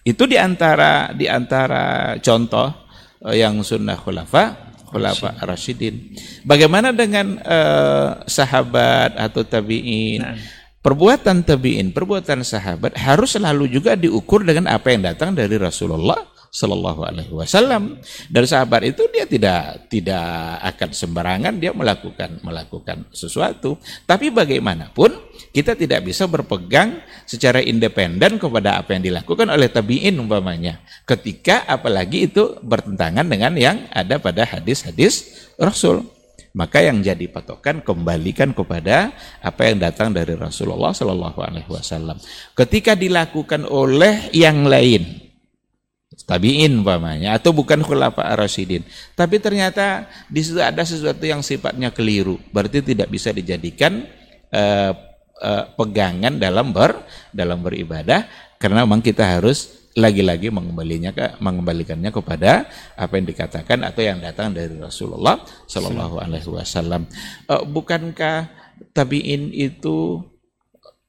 Itu di antara di antara contoh eh, yang sunnah khulafa khulafa rasyidin. Bagaimana dengan uh, sahabat atau tabiin? Nah. Perbuatan tabiin, perbuatan sahabat harus selalu juga diukur dengan apa yang datang dari Rasulullah Shallallahu Alaihi Wasallam. Dan sahabat itu dia tidak tidak akan sembarangan dia melakukan melakukan sesuatu. Tapi bagaimanapun kita tidak bisa berpegang secara independen kepada apa yang dilakukan oleh tabiin umpamanya. Ketika apalagi itu bertentangan dengan yang ada pada hadis-hadis Rasul. Maka yang jadi patokan kembalikan kepada apa yang datang dari Rasulullah Shallallahu Alaihi Wasallam. Ketika dilakukan oleh yang lain tabiin umpamanya atau bukan khulafa ar-rasyidin. Tapi ternyata di situ ada sesuatu yang sifatnya keliru, berarti tidak bisa dijadikan uh, uh, pegangan dalam ber dalam beribadah karena memang kita harus lagi-lagi mengembalinya ke mengembalikannya kepada apa yang dikatakan atau yang datang dari Rasulullah Shallallahu alaihi wasallam. Uh, bukankah tabiin itu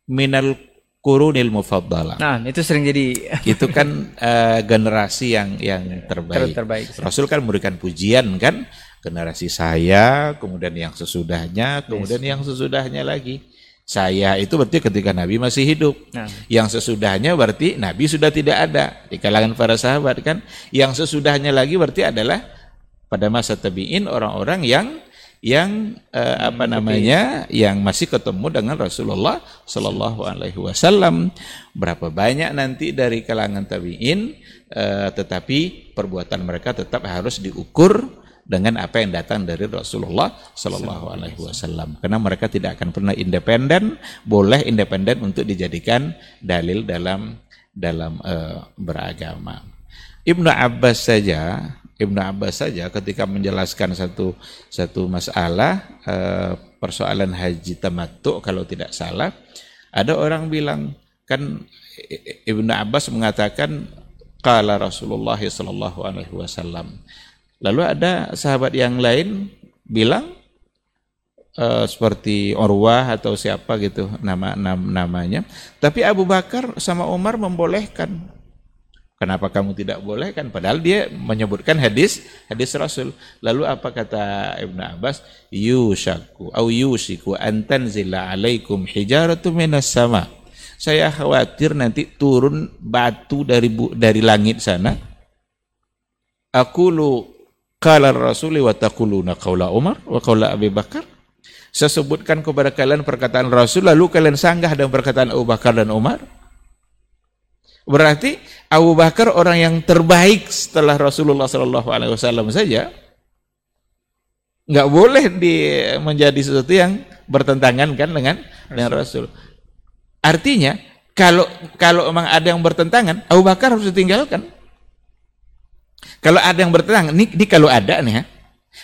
minal qurunil mufaddalah. Nah, itu sering jadi Itu kan eh, generasi yang yang terbaik. Ter- terbaik. Rasul kan memberikan pujian kan generasi saya, kemudian yang sesudahnya, kemudian yang sesudahnya lagi. Saya itu berarti ketika Nabi masih hidup. Nah. Yang sesudahnya berarti Nabi sudah tidak ada di kalangan para sahabat kan. Yang sesudahnya lagi berarti adalah pada masa tabi'in orang-orang yang yang eh, apa namanya yang masih ketemu dengan Rasulullah Shallallahu Alaihi Wasallam. Berapa banyak nanti dari kalangan tabiin eh, tetapi perbuatan mereka tetap harus diukur dengan apa yang datang dari Rasulullah Shallallahu Alaihi Wasallam. Karena mereka tidak akan pernah independen boleh independen untuk dijadikan dalil dalam dalam eh, beragama. Ibnu Abbas saja Ibnu Abbas saja ketika menjelaskan satu satu masalah eh, persoalan haji tamattu kalau tidak salah ada orang bilang kan Ibnu Abbas mengatakan qala Rasulullah sallallahu alaihi wasallam. Lalu ada sahabat yang lain bilang eh, seperti Urwah atau siapa gitu nama nam- namanya. Tapi Abu Bakar sama Umar membolehkan Kenapa kamu tidak boleh kan? Padahal dia menyebutkan hadis hadis Rasul. Lalu apa kata Ibnu Abbas? Yushaku au yusiku an tanzila alaikum hijaratu minas sama. Saya khawatir nanti turun batu dari bu- dari langit sana. Aqulu qala Rasuli wa taquluna qaula Umar wa qaula Abi Bakar. Saya sebutkan kepada kalian perkataan Rasul lalu kalian sanggah dengan perkataan Abu Bakar dan Umar. Berarti Abu Bakar orang yang terbaik setelah Rasulullah Wasallam saja nggak boleh di menjadi sesuatu yang bertentangan kan dengan dengan Rasul. Artinya kalau kalau memang ada yang bertentangan, Abu Bakar harus ditinggalkan. Kalau ada yang bertentangan, ini, ini kalau ada nih ya.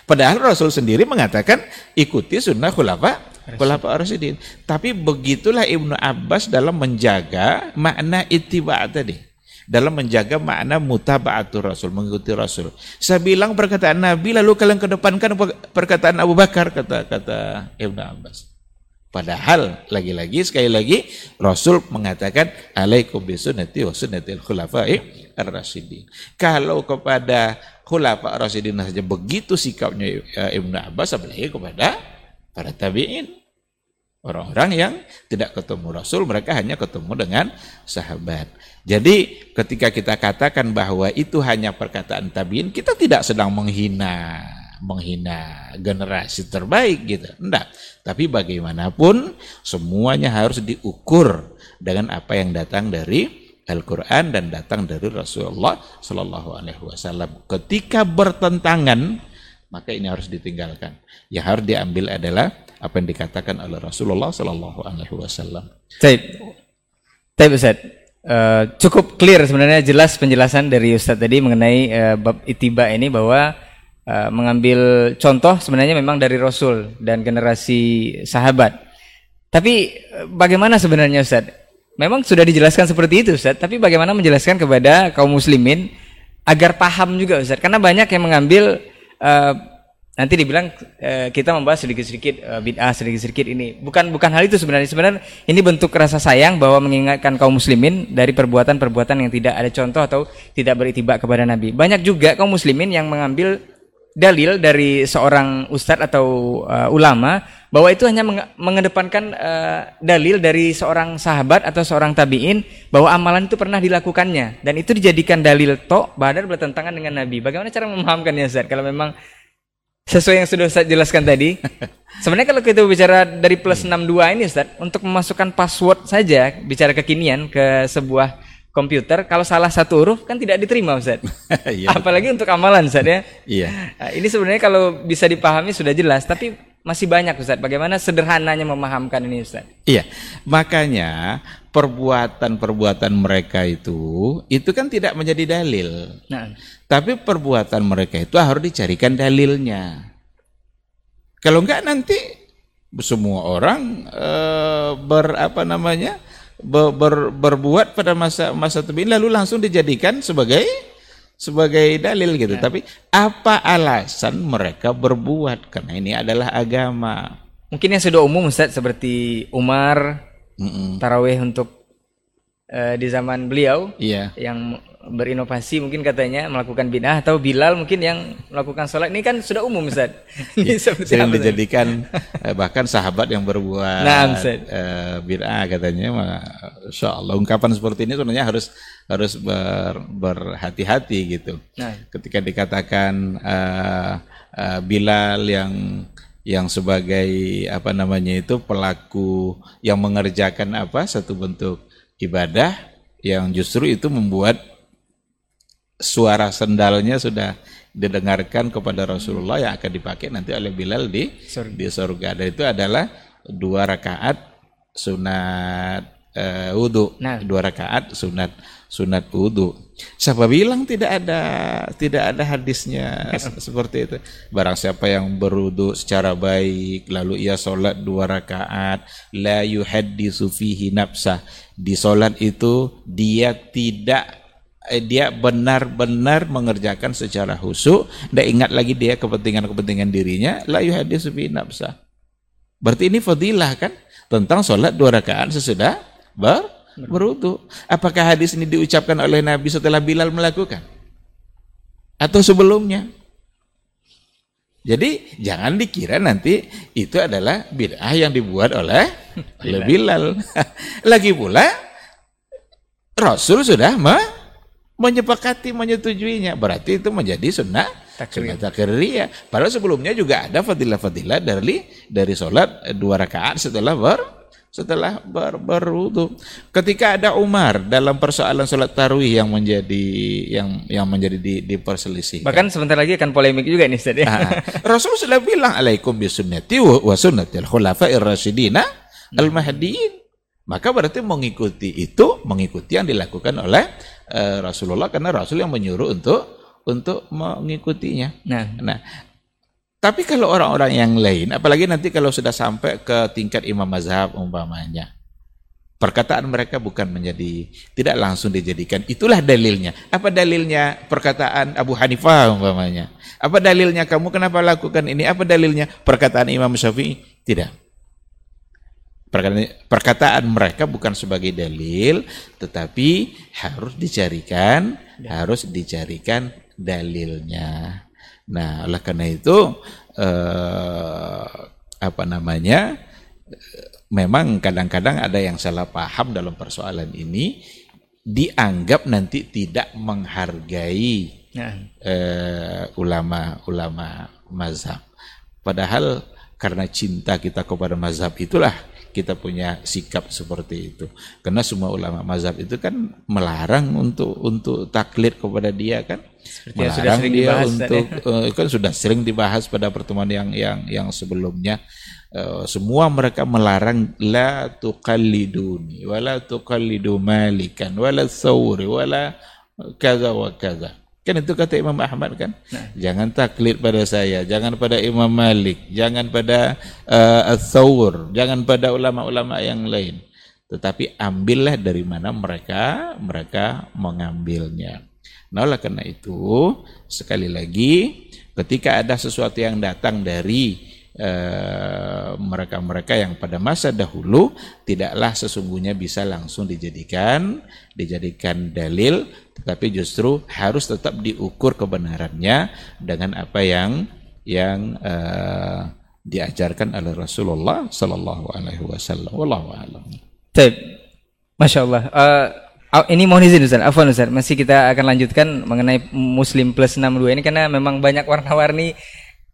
Padahal Rasul sendiri mengatakan ikuti sunnah khulafa khulafa Rasyidin. Tapi begitulah Ibnu Abbas dalam menjaga makna ittiba tadi. Dalam menjaga makna mutaba'atul Rasul, mengikuti Rasul. Saya bilang perkataan Nabi lalu kalian kedepankan perkataan Abu Bakar kata kata Ibnu Abbas. Padahal lagi-lagi sekali lagi Rasul mengatakan alaikum bisunnati wa sunnatil khulafa'i ar-rasyidin. Kalau kepada khulafa ar-rasyidin saja begitu sikapnya eh, Ibnu Abbas apalagi kepada para tabi'in. Orang-orang yang tidak ketemu Rasul, mereka hanya ketemu dengan sahabat. Jadi ketika kita katakan bahwa itu hanya perkataan tabi'in, kita tidak sedang menghina menghina generasi terbaik gitu. Enggak. Tapi bagaimanapun semuanya harus diukur dengan apa yang datang dari Al-Qur'an dan datang dari Rasulullah Shallallahu alaihi wasallam. Ketika bertentangan, maka ini harus ditinggalkan. Yang harus diambil adalah apa yang dikatakan oleh Rasulullah Shallallahu alaihi wasallam. Baik Ustaz. Eh, cukup clear sebenarnya jelas penjelasan dari Ustaz tadi mengenai eh, bab itiba ini bahwa eh, mengambil contoh sebenarnya memang dari Rasul dan generasi sahabat. Tapi bagaimana sebenarnya Ustaz? Memang sudah dijelaskan seperti itu Ustaz, tapi bagaimana menjelaskan kepada kaum muslimin agar paham juga Ustaz? Karena banyak yang mengambil eh, nanti dibilang eh, kita membahas sedikit-sedikit eh, bid'ah sedikit-sedikit ini. Bukan bukan hal itu sebenarnya. Sebenarnya ini bentuk rasa sayang bahwa mengingatkan kaum muslimin dari perbuatan-perbuatan yang tidak ada contoh atau tidak beritibak kepada Nabi. Banyak juga kaum muslimin yang mengambil dalil dari seorang ustadz atau uh, ulama bahwa itu hanya menge- mengedepankan uh, dalil dari seorang sahabat atau seorang tabiin bahwa amalan itu pernah dilakukannya dan itu dijadikan dalil tok badar bertentangan dengan Nabi. Bagaimana cara memahamkannya Ustaz? Kalau memang sesuai yang sudah saya jelaskan tadi. Sebenarnya kalau kita bicara dari plus 62 ini Ustaz, untuk memasukkan password saja bicara kekinian ke sebuah komputer kalau salah satu huruf kan tidak diterima Ustaz. Iya. Apalagi untuk amalan Ustaz ya. Iya. Nah, ini sebenarnya kalau bisa dipahami sudah jelas, tapi masih banyak Ustaz. Bagaimana sederhananya memahamkan ini Ustaz? Iya, makanya perbuatan-perbuatan mereka itu itu kan tidak menjadi dalil. Nah, Tapi perbuatan mereka itu harus dicarikan dalilnya. Kalau enggak nanti semua orang eh, ber apa namanya ber, ber- berbuat pada masa masa tabi'in lalu langsung dijadikan sebagai sebagai dalil gitu. Tapi apa alasan mereka berbuat? Karena ini adalah agama. mungkin yang sudah umum Ustaz seperti Umar Mm-mm. tarawih untuk uh, di zaman beliau Iya. yang berinovasi mungkin katanya melakukan bid'ah atau Bilal mungkin yang melakukan sholat ini kan sudah umum Ustaz. Ini seperti Sering dijadikan eh, bahkan sahabat yang berbuat Nah, eh, bid'ah katanya Masya Allah ungkapan seperti ini sebenarnya harus harus ber- berhati-hati gitu. Nah. Ketika dikatakan eh, eh, Bilal yang yang sebagai apa namanya itu pelaku yang mengerjakan apa satu bentuk ibadah yang justru itu membuat suara sendalnya sudah didengarkan kepada Rasulullah yang akan dipakai nanti oleh Bilal di Surga. di surga. Dan itu adalah dua rakaat sunat eh, wudhu, Nah. dua rakaat sunat sunat wudhu. Siapa bilang tidak ada tidak ada hadisnya se- seperti itu? Barang siapa yang berwudhu secara baik lalu ia sholat dua rakaat la yuhaddisu fihi nafsah di sholat itu dia tidak dia benar-benar mengerjakan secara khusyuk. Dan ingat lagi dia kepentingan-kepentingan dirinya. La yuhaddisu fi nafsah. Berarti ini fadilah kan? Tentang sholat dua rakaat sesudah ber berwudu. Apakah hadis ini diucapkan oleh Nabi setelah Bilal melakukan? Atau sebelumnya? Jadi jangan dikira nanti itu adalah bid'ah yang dibuat oleh oleh Bilal. Lagi pula Rasul sudah me- menyepakati menyetujuinya berarti itu menjadi sunnah Takrir. sunnah takriyah padahal sebelumnya juga ada fadilah-fadilah dari dari sholat dua rakaat setelah ber setelah ber, berwudu ketika ada Umar dalam persoalan sholat tarawih yang menjadi yang yang menjadi di, diperselisihkan Bahkan sebentar lagi akan polemik juga nih Ustaz ya. Ah, Rasul sudah bilang alaikum bisunnati wa sunnatil khulafa'ir rasyidina al mahdiin. Maka berarti mengikuti itu mengikuti yang dilakukan oleh eh, Rasulullah karena Rasul yang menyuruh untuk untuk mengikutinya. Nah, Nah, tapi kalau orang-orang yang lain, apalagi nanti kalau sudah sampai ke tingkat imam mazhab umpamanya, perkataan mereka bukan menjadi tidak langsung dijadikan itulah dalilnya. Apa dalilnya perkataan Abu Hanifah umpamanya? Apa dalilnya kamu kenapa lakukan ini? Apa dalilnya perkataan Imam Syafi'i? Tidak. Perkataan, mereka bukan sebagai dalil, tetapi harus dicarikan, harus dicarikan dalilnya. Nah, oleh karena itu eh, apa namanya? eh, Memang kadang-kadang ada yang salah paham dalam persoalan ini, dianggap nanti tidak menghargai nah, eh, ulama-ulama mazhab. Padahal karena cinta kita kepada mazhab itulah kita punya sikap seperti itu. Karena semua ulama mazhab itu kan melarang untuk untuk taklid kepada dia kan. Seperti yang sudah melarang sering dia dibahas tadi. untuk eh, kan sudah sering dibahas pada pertemuan yang yang yang sebelumnya. Eh, semua mereka melarang la tuqalliduni wala tuqallidu malikan wala thawri wala kaza wa kaza. Kan itu kata Imam Ahmad kan? Jangan taklid pada saya, jangan pada Imam Malik, jangan pada uh, jangan pada ulama-ulama yang lain. Tetapi ambillah dari mana mereka mereka mengambilnya. Nah, oleh karena itu, sekali lagi ketika ada sesuatu yang datang dari eh, mereka-mereka yang pada masa dahulu tidaklah sesungguhnya bisa langsung dijadikan dijadikan dalil tetapi justru harus tetap diukur kebenarannya dengan apa yang yang eh, diajarkan oleh Rasulullah Sallallahu Alaihi Wasallam. Wallahu a'lam. Masya Allah. Eh, ah, ini mohon izin Ustaz, Afwan Ustaz, masih kita akan lanjutkan mengenai Muslim Plus 62 ini karena memang banyak warna-warni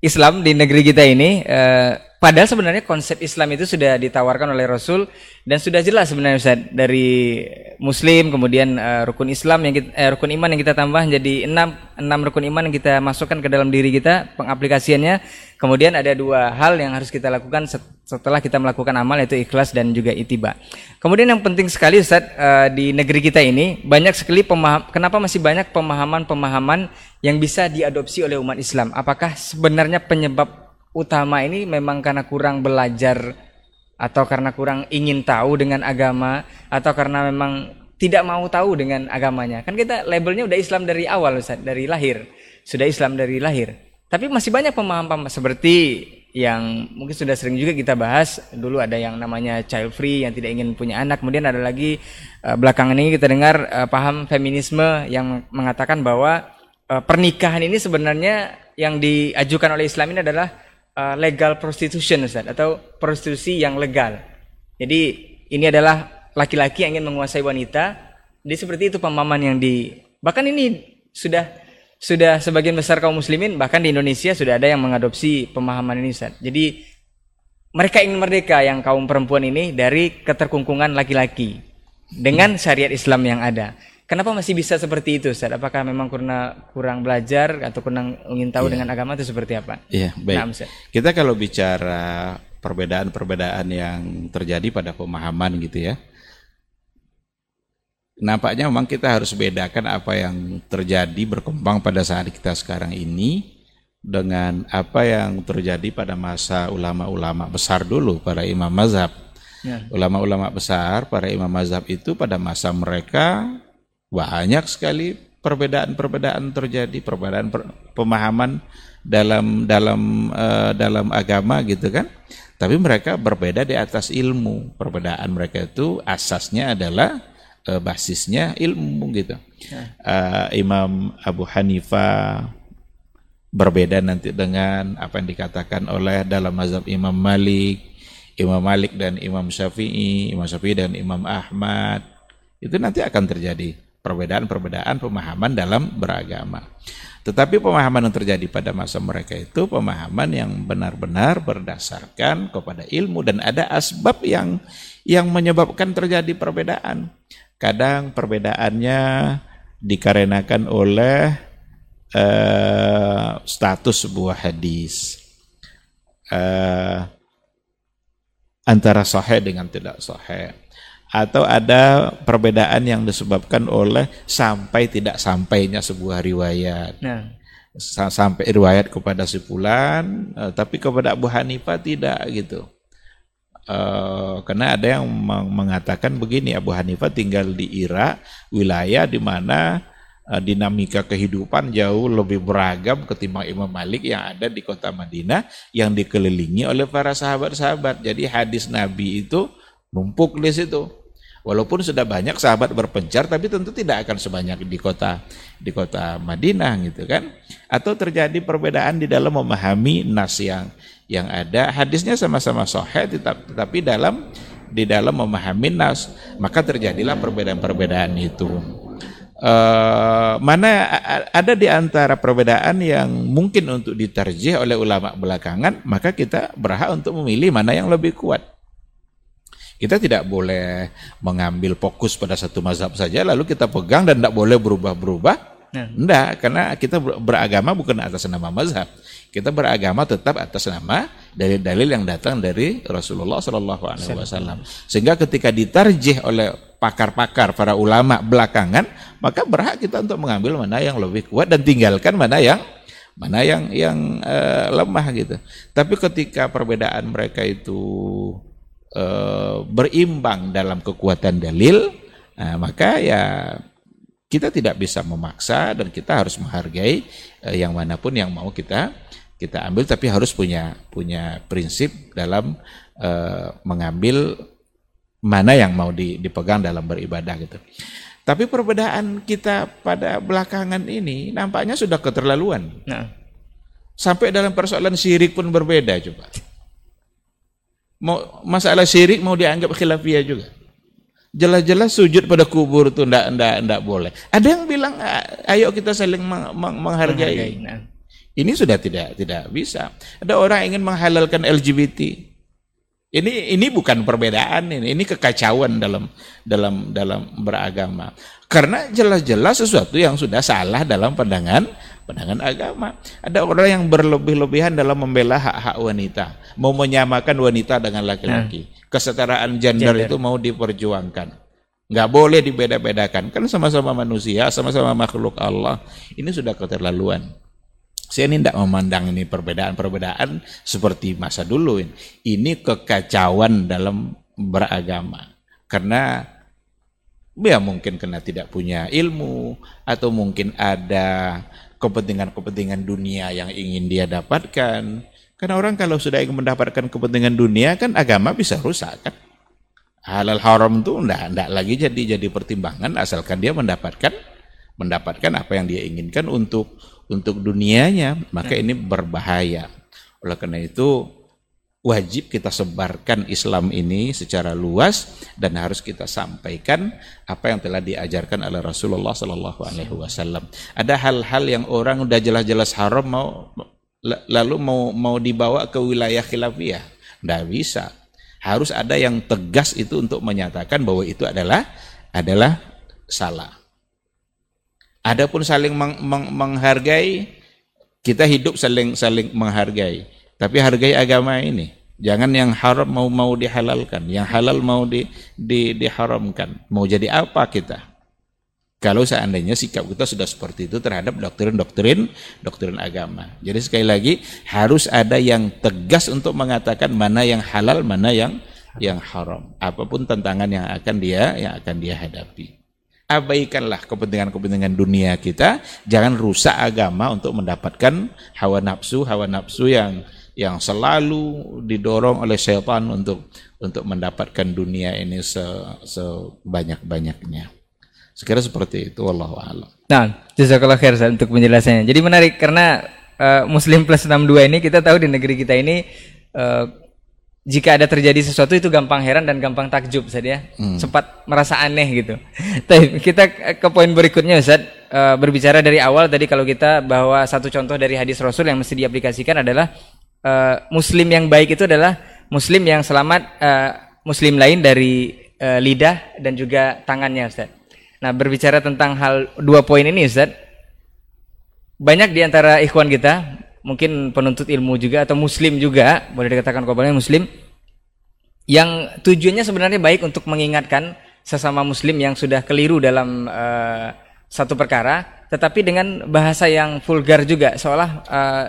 Islam di negeri kita ini. Eh, padahal sebenarnya konsep Islam itu sudah ditawarkan oleh Rasul dan sudah jelas sebenarnya Ustaz dari Muslim kemudian eh, rukun Islam yang kita, eh, rukun iman yang kita tambah jadi enam enam rukun iman yang kita masukkan ke dalam diri kita pengaplikasiannya. Kemudian ada dua hal yang harus kita lakukan setelah kita melakukan amal yaitu ikhlas dan juga itiba. Kemudian yang penting sekali Ustaz eh, di negeri kita ini banyak sekali pemaham kenapa masih banyak pemahaman-pemahaman yang bisa diadopsi oleh umat Islam. Apakah sebenarnya penyebab utama ini memang karena kurang belajar atau karena kurang ingin tahu dengan agama atau karena memang tidak mau tahu dengan agamanya. Kan kita labelnya udah Islam dari awal Ustaz, dari lahir. Sudah Islam dari lahir. Tapi masih banyak pemahaman seperti yang mungkin sudah sering juga kita bahas. Dulu ada yang namanya child free yang tidak ingin punya anak. Kemudian ada lagi uh, belakangan ini kita dengar uh, paham feminisme yang mengatakan bahwa uh, pernikahan ini sebenarnya yang diajukan oleh Islam ini adalah uh, legal prostitution Ustaz atau prostitusi yang legal. Jadi ini adalah laki-laki yang ingin menguasai wanita. Jadi seperti itu pemahaman yang di bahkan ini sudah sudah sebagian besar kaum muslimin bahkan di Indonesia sudah ada yang mengadopsi pemahaman ini Ustaz. Jadi mereka ingin merdeka yang kaum perempuan ini dari keterkungkungan laki-laki dengan syariat Islam yang ada. Kenapa masih bisa seperti itu Ustaz? Apakah memang karena kurang belajar atau kurang ingin tahu yeah. dengan agama itu seperti apa? Iya, yeah, baik. Nah, Kita kalau bicara perbedaan-perbedaan yang terjadi pada pemahaman gitu ya nampaknya memang kita harus bedakan apa yang terjadi berkembang pada saat kita sekarang ini dengan apa yang terjadi pada masa ulama-ulama besar dulu para imam mazhab. Ya. Ulama-ulama besar, para imam mazhab itu pada masa mereka banyak sekali perbedaan-perbedaan terjadi, perbedaan per, pemahaman dalam dalam uh, dalam agama gitu kan. Tapi mereka berbeda di atas ilmu. Perbedaan mereka itu asasnya adalah uh, basisnya ilmu gitu. Uh, Imam Abu Hanifah berbeda nanti dengan apa yang dikatakan oleh dalam mazhab Imam Malik, Imam Malik dan Imam Syafi'i, Imam Syafi'i dan Imam Ahmad. Itu nanti akan terjadi perbedaan-perbedaan pemahaman dalam beragama. Tetapi pemahaman yang terjadi pada masa mereka itu pemahaman yang benar-benar berdasarkan kepada ilmu dan ada asbab yang yang menyebabkan terjadi perbedaan. Kadang perbedaannya dikarenakan oleh uh, status sebuah hadis. Uh, antara sahih dengan tidak sahih atau ada perbedaan yang disebabkan oleh sampai tidak sampainya sebuah riwayat. Nah. Sampai riwayat kepada si fulan, uh, tapi kepada Abu Hanifah tidak gitu. Uh, karena ada yang mengatakan begini Abu Hanifah tinggal di Irak wilayah di mana uh, dinamika kehidupan jauh lebih beragam ketimbang Imam Malik yang ada di kota Madinah yang dikelilingi oleh para sahabat-sahabat. Jadi hadis Nabi itu numpuk di situ. Walaupun sudah banyak sahabat berpencar tapi tentu tidak akan sebanyak di kota di kota Madinah gitu kan. Atau terjadi perbedaan di dalam memahami nas yang yang ada hadisnya sama-sama sahih tetapi dalam di dalam memahami nas maka terjadilah perbedaan-perbedaan itu. Uh, mana ada di antara perbedaan yang mungkin untuk diterjih oleh ulama belakangan, maka kita berhak untuk memilih mana yang lebih kuat. Kita tidak boleh mengambil fokus pada satu mazhab saja lalu kita pegang dan tidak boleh berubah-berubah. Nah. Enggak, karena kita beragama bukan atas nama mazhab. Kita beragama tetap atas nama dalil-dalil yang datang dari Rasulullah Shallallahu Alaihi Wasallam. Sehingga ketika ditarjih oleh pakar-pakar para ulama belakangan, maka berhak kita untuk mengambil mana yang lebih kuat dan tinggalkan mana yang mana yang yang uh, lemah gitu. Tapi ketika perbedaan mereka itu Eh, berimbang dalam kekuatan dalil, nah, maka ya kita tidak bisa memaksa dan kita harus menghargai uh, yang mana pun yang mau kita kita ambil, tapi harus punya punya prinsip dalam uh, mengambil mana yang mau dipegang dalam beribadah gitu. Tapi perbedaan kita pada belakangan ini nampaknya sudah keterlaluan. Nah. Sampai dalam persoalan syirik pun berbeda coba mau masalah syirik mau dianggap khilafiyah juga. Jelas-jelas sujud pada kubur itu ndak ndak ndak boleh. Ada yang bilang ayo kita saling meng, meng, menghargai. menghargai. Nah. Ini sudah tidak tidak bisa. Ada orang ingin menghalalkan LGBT. Ini ini bukan perbedaan ini, ini kekacauan dalam dalam dalam beragama. Karena jelas-jelas sesuatu yang sudah salah dalam pandangan pandangan agama. Ada orang yang berlebih-lebihan dalam membela hak-hak wanita, mau menyamakan wanita dengan laki-laki. Nah. Kesetaraan gender, gender itu mau diperjuangkan. Nggak boleh dibeda-bedakan. Kan sama-sama manusia, sama-sama makhluk Allah. Ini sudah keterlaluan. Saya ini tidak memandang ini perbedaan-perbedaan seperti masa dulu. Ini, ini kekacauan dalam beragama. Karena ya mungkin karena tidak punya ilmu atau mungkin ada kepentingan-kepentingan dunia yang ingin dia dapatkan. Karena orang kalau sudah ingin mendapatkan kepentingan dunia kan agama bisa rusak kan. Halal haram itu enggak, enggak lagi jadi jadi pertimbangan asalkan dia mendapatkan mendapatkan apa yang dia inginkan untuk untuk dunianya, maka ini berbahaya. Oleh karena itu wajib kita sebarkan Islam ini secara luas dan harus kita sampaikan apa yang telah diajarkan oleh Rasulullah Sallallahu Alaihi Wasallam. Ada hal-hal yang orang udah jelas-jelas haram mau lalu mau mau dibawa ke wilayah khilafiyah, tidak bisa. Harus ada yang tegas itu untuk menyatakan bahwa itu adalah adalah salah. Adapun saling meng, meng, menghargai, kita hidup saling saling menghargai tapi hargai agama ini. Jangan yang haram mau mau dihalalkan, yang halal mau di, di diharamkan. Mau jadi apa kita? Kalau seandainya sikap kita sudah seperti itu terhadap doktrin-doktrin doktrin agama. Jadi sekali lagi harus ada yang tegas untuk mengatakan mana yang halal, mana yang yang haram. Apa pun tantangan yang akan dia yang akan dia hadapi. Abaikanlah kepentingan-kepentingan dunia kita, jangan rusak agama untuk mendapatkan hawa nafsu, hawa nafsu yang yang selalu didorong oleh setan untuk untuk mendapatkan dunia ini se, sebanyak-banyaknya. Sekira seperti itu wallahu a'lam. Nah, jazakallah khair untuk penjelasannya. Jadi menarik karena uh, Muslim plus 62 ini kita tahu di negeri kita ini uh, jika ada terjadi sesuatu itu gampang heran dan gampang takjub Ustaz ya. Hmm. Cepat merasa aneh gitu. Tapi kita ke poin berikutnya Ustaz, uh, berbicara dari awal tadi kalau kita bahwa satu contoh dari hadis Rasul yang mesti diaplikasikan adalah uh, muslim yang baik itu adalah muslim yang selamat uh, muslim lain dari uh, lidah dan juga tangannya Ustaz. Nah, berbicara tentang hal dua poin ini Ustaz, banyak di antara ikhwan kita, mungkin penuntut ilmu juga atau muslim juga, boleh dikatakan kabarnya muslim yang tujuannya sebenarnya baik untuk mengingatkan sesama muslim yang sudah keliru dalam uh, satu perkara, tetapi dengan bahasa yang vulgar juga seolah uh,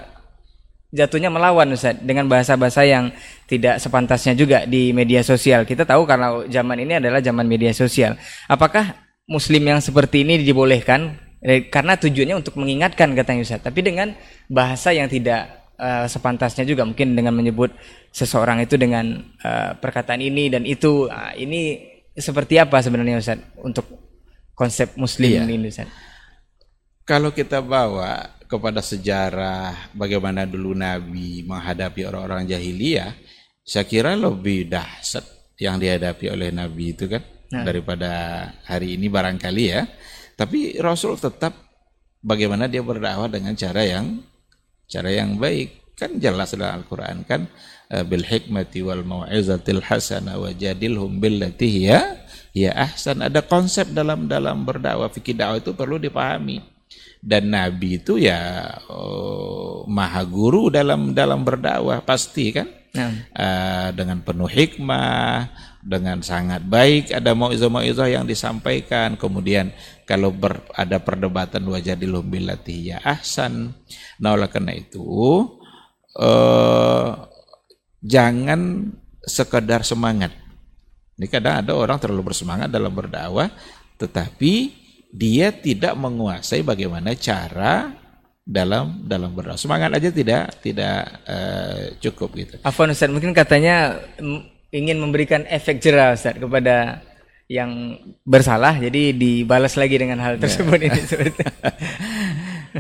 jatuhnya melawan Ustaz dengan bahasa-bahasa yang tidak sepantasnya juga di media sosial. Kita tahu karena zaman ini adalah zaman media sosial. Apakah muslim yang seperti ini dibolehkan eh, karena tujuannya untuk mengingatkan katanya Ustaz, tapi dengan bahasa yang tidak uh, sepantasnya juga mungkin dengan menyebut seseorang itu dengan uh, perkataan ini dan itu. Uh, ini seperti apa sebenarnya Ustaz untuk konsep muslim iya. ini Ustaz? Kalau kita bawa kepada sejarah bagaimana dulu Nabi menghadapi orang-orang jahiliyah, saya kira lebih dahsyat yang dihadapi oleh Nabi itu kan nah. daripada hari ini barangkali ya. Tapi Rasul tetap bagaimana dia berdakwah dengan cara yang cara yang baik. Kan jelas dalam Al-Qur'an kan eh, bil hikmati wal mau'izatil hasanah wajadilhum billati hiya ya ahsan. Ada konsep dalam dalam berdakwah fikih dakwah itu perlu dipahami dan nabi itu ya oh, maha guru dalam dalam berdakwah pasti kan ya. uh, dengan penuh hikmah dengan sangat baik ada mauizah-mauizah yang disampaikan kemudian kalau ber, ada perdebatan wajadilhum billati ya ahsan nah oleh karena itu uh, jangan sekedar semangat ini kadang ada orang terlalu bersemangat dalam berdakwah tetapi dia tidak menguasai bagaimana cara dalam dalam berdoa. Semangat aja tidak tidak uh, cukup gitu. Afwan Ustaz, mungkin katanya ingin memberikan efek jerah Ustaz kepada yang bersalah jadi dibalas lagi dengan hal ya. tersebut ini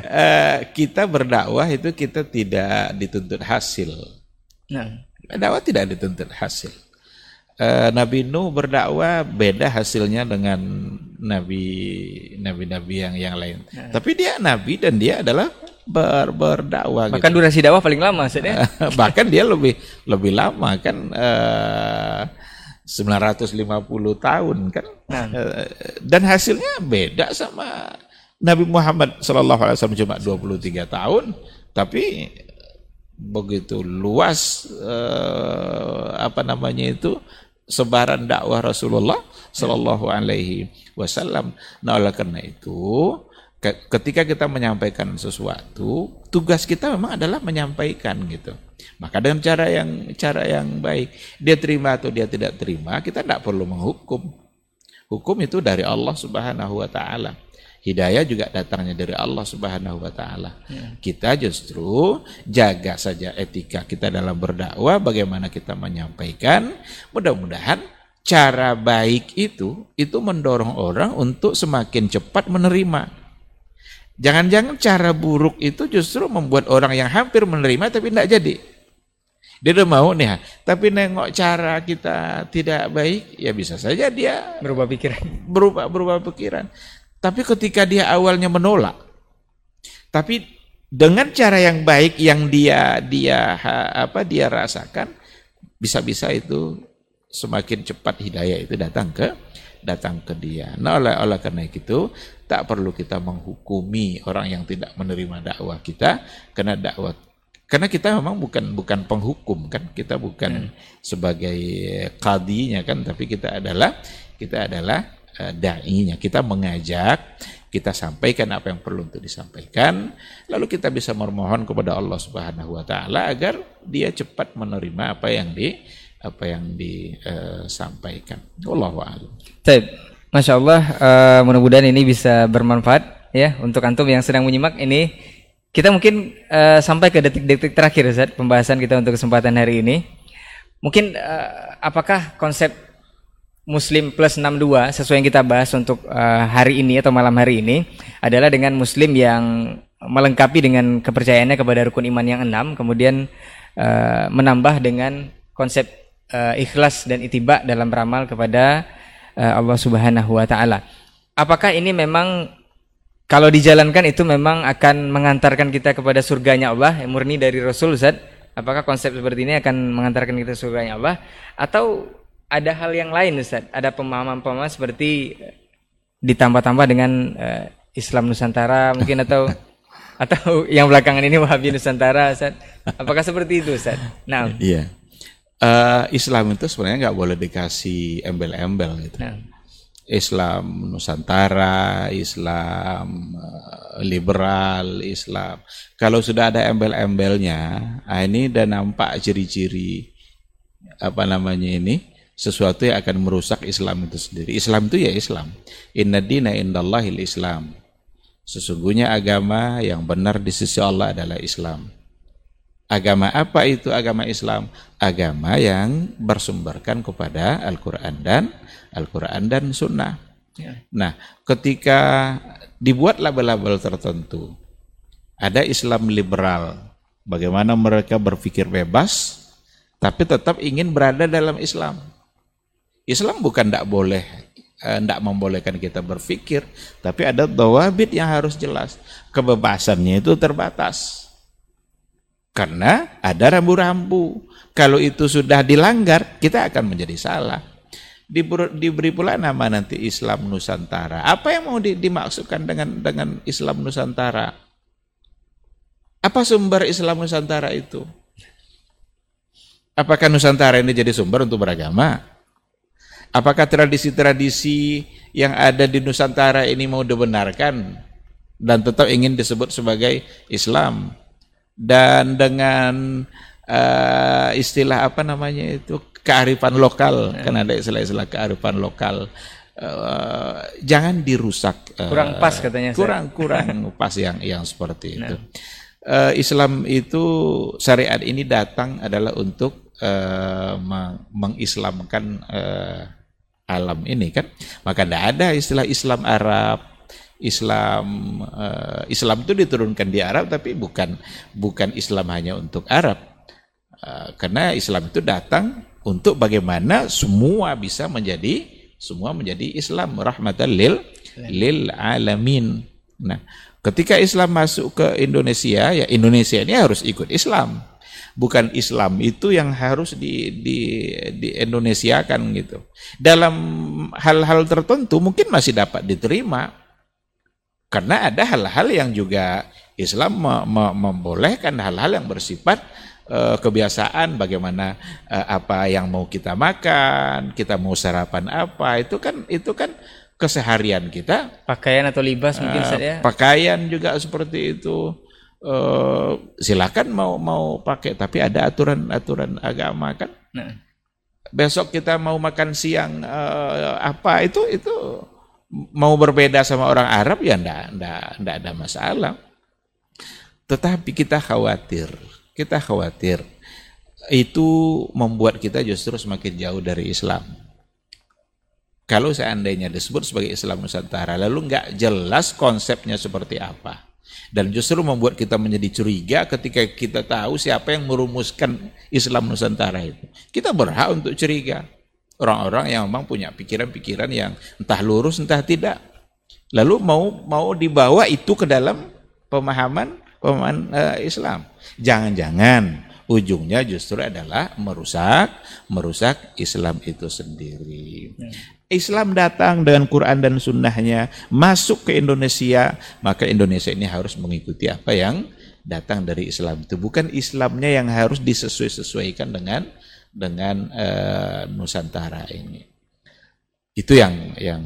uh, kita berdakwah itu kita tidak dituntut hasil. Nah, dakwah tidak dituntut hasil. Eh, Nabi Nuh berdakwah beda hasilnya dengan nabi nabi-nabi yang yang lain. Nah. Tapi dia nabi dan dia adalah ber, berdakwah. Bahkan gitu. durasi dakwah paling lama, maksudnya. Bahkan dia lebih lebih lama kan eh, 950 tahun kan. Nah. Uh, dan hasilnya beda sama Nabi Muhammad Shallallahu Alaihi Wasallam cuma 23 tahun, tapi begitu luas uh, apa namanya itu sebaran dakwah Rasulullah Shallallahu Alaihi Wasallam. Nah oleh karena itu ketika kita menyampaikan sesuatu, tugas kita memang adalah menyampaikan gitu. Maka dengan cara yang cara yang baik, dia terima atau dia tidak terima, kita tidak perlu menghukum. Hukum itu dari Allah Subhanahu Wa Taala. Hidayah juga datangnya dari Allah Subhanahu wa taala. Ya. Kita justru jaga saja etika kita dalam berdakwah, bagaimana kita menyampaikan. Mudah-mudahan cara baik itu itu mendorong orang untuk semakin cepat menerima. Jangan-jangan cara buruk itu justru membuat orang yang hampir menerima tapi tidak jadi. Dia udah mau nih, tapi nengok cara kita tidak baik, ya bisa saja dia berubah pikiran. Berubah berubah pikiran. Tapi ketika dia awalnya menolak, tapi dengan cara yang baik yang dia dia apa dia rasakan, bisa-bisa itu semakin cepat hidayah itu datang ke datang ke dia. Nah oleh oleh karena itu tak perlu kita menghukumi orang yang tidak menerima dakwah kita karena dakwah karena kita memang bukan bukan penghukum kan, kita bukan hmm. sebagai kadinya kan, tapi kita adalah kita adalah uh, dai-nya. Kita mengajak, kita sampaikan apa yang perlu untuk disampaikan, lalu kita bisa memohon kepada Allah Subhanahu wa taala agar dia cepat menerima apa yang di apa yang disampaikan. Uh, Wallahu a'lam. Masya Allah, uh, mudah-mudahan ini bisa bermanfaat ya untuk antum yang sedang menyimak ini kita mungkin uh, sampai ke detik-detik terakhir Ustaz, pembahasan kita untuk kesempatan hari ini. Mungkin uh, apakah konsep Muslim plus 62 sesuai yang kita bahas untuk uh, hari ini atau malam hari ini adalah dengan Muslim yang melengkapi dengan kepercayaannya kepada rukun iman yang enam, kemudian uh, menambah dengan konsep uh, ikhlas dan itiba dalam beramal kepada Allah Subhanahu Wa Taala. Apakah ini memang kalau dijalankan itu memang akan mengantarkan kita kepada surganya Allah, murni dari Rasul Ustaz. Apakah konsep seperti ini akan mengantarkan kita surganya Allah atau ada hal yang lain Ustaz? Ada pemahaman-pemahaman seperti eh, ditambah-tambah dengan uh, Islam Nusantara mungkin atau atau yang belakangan ini Wahabi Nusantara Ustaz. Apakah seperti itu Ustaz? Nah. Iya. Uh, Islam itu sebenarnya nggak boleh dikasih embel-embel gitu. Nah Islam Nusantara, Islam uh, liberal, Islam. Kalau sudah ada embel-embelnya, ah ini dan nampak ciri-ciri apa namanya ini sesuatu yang akan merusak Islam itu sendiri. Islam itu ya Islam. Inna dina indallahil Islam. Sesungguhnya agama yang benar di sisi Allah adalah Islam. Agama apa itu agama Islam? Agama yang bersumberkan kepada Al-Quran dan Al-Quran dan Sunnah. Ya. Nah, ketika dibuat label-label tertentu, ada Islam liberal, bagaimana mereka berpikir bebas, tapi tetap ingin berada dalam Islam. Islam bukan tidak boleh, tidak eh, membolehkan kita berpikir, tapi ada dawabit yang harus jelas. Kebebasannya itu terbatas. Karena ada rambu-rambu. Kalau itu sudah dilanggar, kita akan menjadi salah diberi pula nama nanti Islam Nusantara. Apa yang mau dimaksudkan dengan dengan Islam Nusantara? Apa sumber Islam Nusantara itu? Apakah Nusantara ini jadi sumber untuk beragama? Apakah tradisi-tradisi yang ada di Nusantara ini mau dibenarkan dan tetap ingin disebut sebagai Islam? Dan dengan uh, istilah apa namanya itu kearifan lokal ya. kan ada istilah-istilah kearifan lokal uh, jangan dirusak uh, kurang pas katanya kurang saya. kurang pas yang yang seperti nah. itu uh, Islam itu syariat ini datang adalah untuk uh, mengislamkan uh, alam ini kan maka tidak ada istilah Islam Arab Islam uh, Islam itu diturunkan di Arab tapi bukan bukan Islam hanya untuk Arab uh, karena Islam itu datang untuk bagaimana semua bisa menjadi semua menjadi Islam rahmatan lil lil alamin. Nah, ketika Islam masuk ke Indonesia ya Indonesia ini harus ikut Islam. Bukan Islam itu yang harus di di di Indonesia kan gitu. Dalam hal-hal tertentu mungkin masih dapat diterima. Karena ada hal-hal yang juga Islam membolehkan hal-hal yang bersifat uh, kebiasaan bagaimana uh, apa yang mau kita makan, kita mau sarapan apa, itu kan itu kan keseharian kita. Pakaian atau libas mungkin uh, Pakaian juga seperti itu. Uh, silakan mau mau pakai tapi ada aturan-aturan agama kan. Nah. Besok kita mau makan siang uh, apa itu itu mau berbeda sama orang Arab ya ndak ndak ndak ada masalah. Tetapi kita khawatir, kita khawatir itu membuat kita justru semakin jauh dari Islam. Kalau seandainya disebut sebagai Islam Nusantara, lalu nggak jelas konsepnya seperti apa. Dan justru membuat kita menjadi curiga ketika kita tahu siapa yang merumuskan Islam Nusantara itu. Kita berhak untuk curiga. Orang-orang yang memang punya pikiran-pikiran yang entah lurus entah tidak. Lalu mau mau dibawa itu ke dalam pemahaman pemahaman uh, Islam. Jangan-jangan ujungnya justru adalah merusak merusak Islam itu sendiri. Ya. Islam datang dengan Quran dan sunnahnya masuk ke Indonesia, maka Indonesia ini harus mengikuti apa yang datang dari Islam itu. Bukan Islamnya yang harus disesuaikan dengan dengan uh, Nusantara ini. Itu yang yang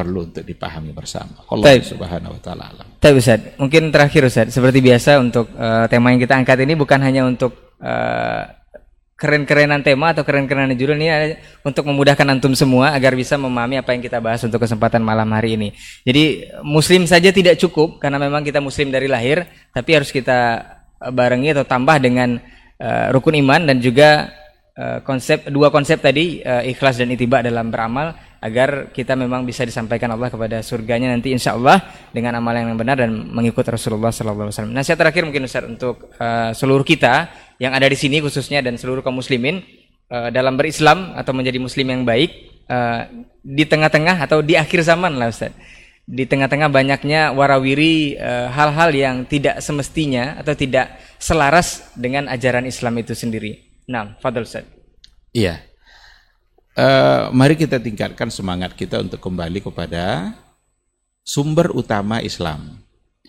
perlu untuk dipahami bersama. Allah Taib. Subhanahu wa taala alam. Tapi Ustaz, mungkin terakhir Ustaz, seperti biasa untuk uh, tema yang kita angkat ini bukan hanya untuk uh, keren-kerenan tema atau keren-kerenan judul ini untuk memudahkan antum semua agar bisa memahami apa yang kita bahas untuk kesempatan malam hari ini. Jadi muslim saja tidak cukup karena memang kita muslim dari lahir, tapi harus kita eh, barengi atau tambah dengan uh, rukun iman dan juga uh, konsep dua konsep tadi uh, ikhlas dan itiba dalam beramal agar kita memang bisa disampaikan Allah kepada surganya nanti insya Allah dengan amal yang benar dan mengikut Rasulullah SAW. Nasihat terakhir mungkin Ustaz untuk uh, seluruh kita yang ada di sini khususnya dan seluruh kaum muslimin uh, dalam berislam atau menjadi muslim yang baik uh, di tengah-tengah atau di akhir zaman lah Ustaz. Di tengah-tengah banyaknya warawiri hal-hal uh, yang tidak semestinya atau tidak selaras dengan ajaran Islam itu sendiri. Nah, Fadl Ustaz. Iya. Uh, mari kita tingkatkan semangat kita untuk kembali kepada sumber utama Islam.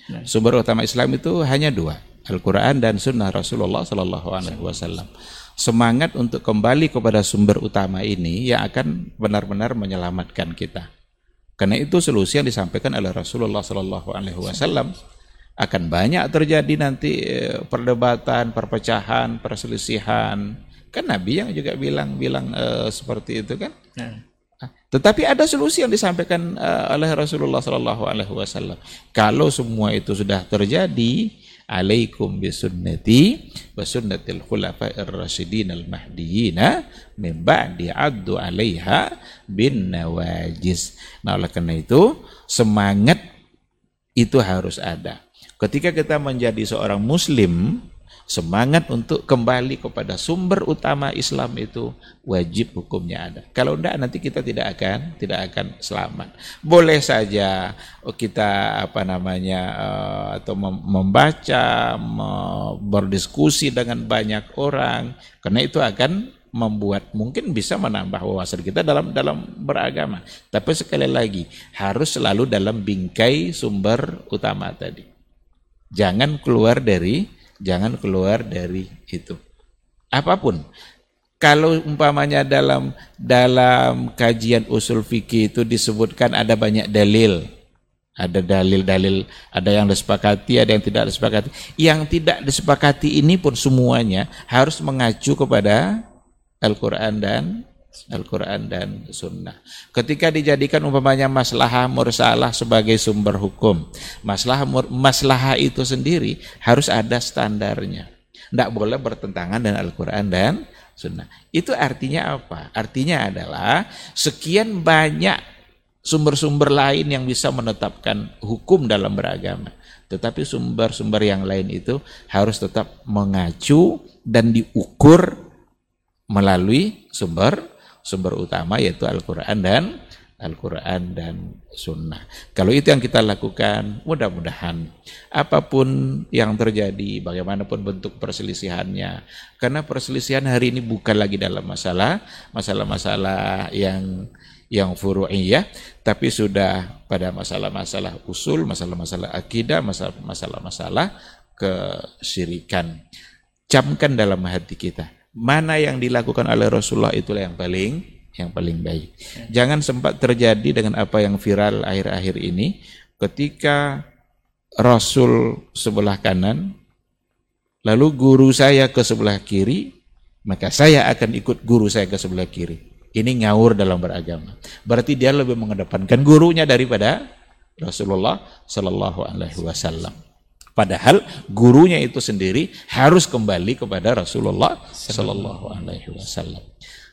Nah. Sumber utama Islam itu hanya dua Al-Quran dan Sunnah Rasulullah Sallallahu Alaihi Wasallam. Semangat untuk kembali kepada sumber utama ini yang akan benar-benar menyelamatkan kita. Karena itu solusi yang disampaikan oleh Rasulullah Sallallahu Alaihi Wasallam akan banyak terjadi nanti eh, perdebatan, perpecahan, perselisihan. Kan Nabi yang juga bilang bilang uh, seperti itu kan. Nah. Tetapi ada solusi yang disampaikan uh, oleh Rasulullah Sallallahu Alaihi Wasallam. Kalau semua itu sudah terjadi, alaikum bisunnati wa sunnatil khulafa'ir rasyidin al mahdiyina min ba'di addu 'alaiha bin nawajis. Nah, oleh karena itu semangat itu harus ada. Ketika kita menjadi seorang muslim, semangat untuk kembali kepada sumber utama Islam itu wajib hukumnya ada. Kalau tidak nanti kita tidak akan tidak akan selamat. Boleh saja kita apa namanya uh, atau membaca, berdiskusi dengan banyak orang karena itu akan membuat mungkin bisa menambah wawasan kita dalam dalam beragama. Tapi sekali lagi harus selalu dalam bingkai sumber utama tadi. Jangan keluar dari jangan keluar dari itu. Apa pun. Kalau umpamanya dalam dalam kajian usul fikih itu disebutkan ada banyak dalil. Ada dalil-dalil, ada yang disepakati, ada yang tidak disepakati. Yang tidak disepakati ini pun semuanya harus mengacu kepada Al-Quran dan Al-Quran dan Sunnah. Ketika dijadikan umpamanya maslahah mursalah sebagai sumber hukum, maslahah maslahah itu sendiri harus ada standarnya. Tidak boleh bertentangan dengan Al-Quran dan Sunnah. Itu artinya apa? Artinya adalah sekian banyak sumber-sumber lain yang bisa menetapkan hukum dalam beragama. Tetapi sumber-sumber yang lain itu harus tetap mengacu dan diukur melalui sumber sumber utama yaitu Al-Quran dan Al-Quran dan Sunnah. Kalau itu yang kita lakukan, mudah-mudahan apa pun yang terjadi, bagaimanapun bentuk perselisihannya, karena perselisihan hari ini bukan lagi dalam masalah masalah-masalah yang yang furu'iyah, tapi sudah pada masalah-masalah usul, masalah-masalah akidah, masalah-masalah kesyirikan. Camkan dalam hati kita mana yang dilakukan oleh Rasulullah itulah yang paling yang paling baik. Jangan sempat terjadi dengan apa yang viral akhir-akhir ini ketika Rasul sebelah kanan lalu guru saya ke sebelah kiri, maka saya akan ikut guru saya ke sebelah kiri. ini ngawur dalam beragama. Berarti dia lebih mengedepankan gurunya daripada Rasulullah Shallallahu Alaihi Wasallam. Padahal gurunya itu sendiri harus kembali kepada Rasulullah Shallallahu Alaihi Wasallam.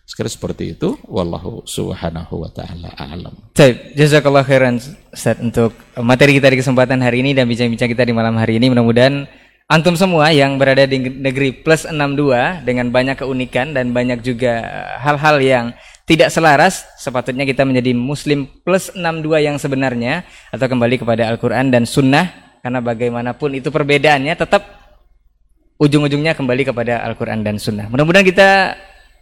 Sekarang seperti itu, wallahu subhanahu wa taala a'lam. Jazakallah khairan Ustaz untuk materi kita di kesempatan hari ini dan bincang-bincang kita di malam hari ini. Mudah-mudahan antum semua yang berada di negeri plus 62 dengan banyak keunikan dan banyak juga hal-hal yang tidak selaras, sepatutnya kita menjadi muslim plus 62 yang sebenarnya atau kembali kepada Al-Qur'an dan sunnah karena bagaimanapun itu perbedaannya tetap ujung-ujungnya kembali kepada Al-Qur'an dan sunnah. Mudah-mudahan kita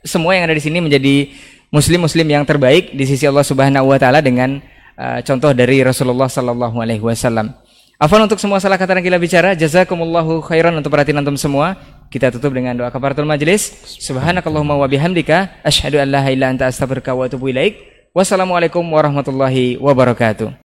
semua yang ada di sini menjadi muslim-muslim yang terbaik di sisi Allah Subhanahu wa taala dengan uh, contoh dari Rasulullah sallallahu alaihi wasallam. Afan untuk semua salah kata yang kita bicara. Jazakumullahu khairan untuk perhatian antum semua. Kita tutup dengan doa kafaratul majlis. Subhanakallahumma wa bihamdika asyhadu an la ilaha illa anta astaghfiruka wa atubu ilaik. Wassalamualaikum warahmatullahi wabarakatuh.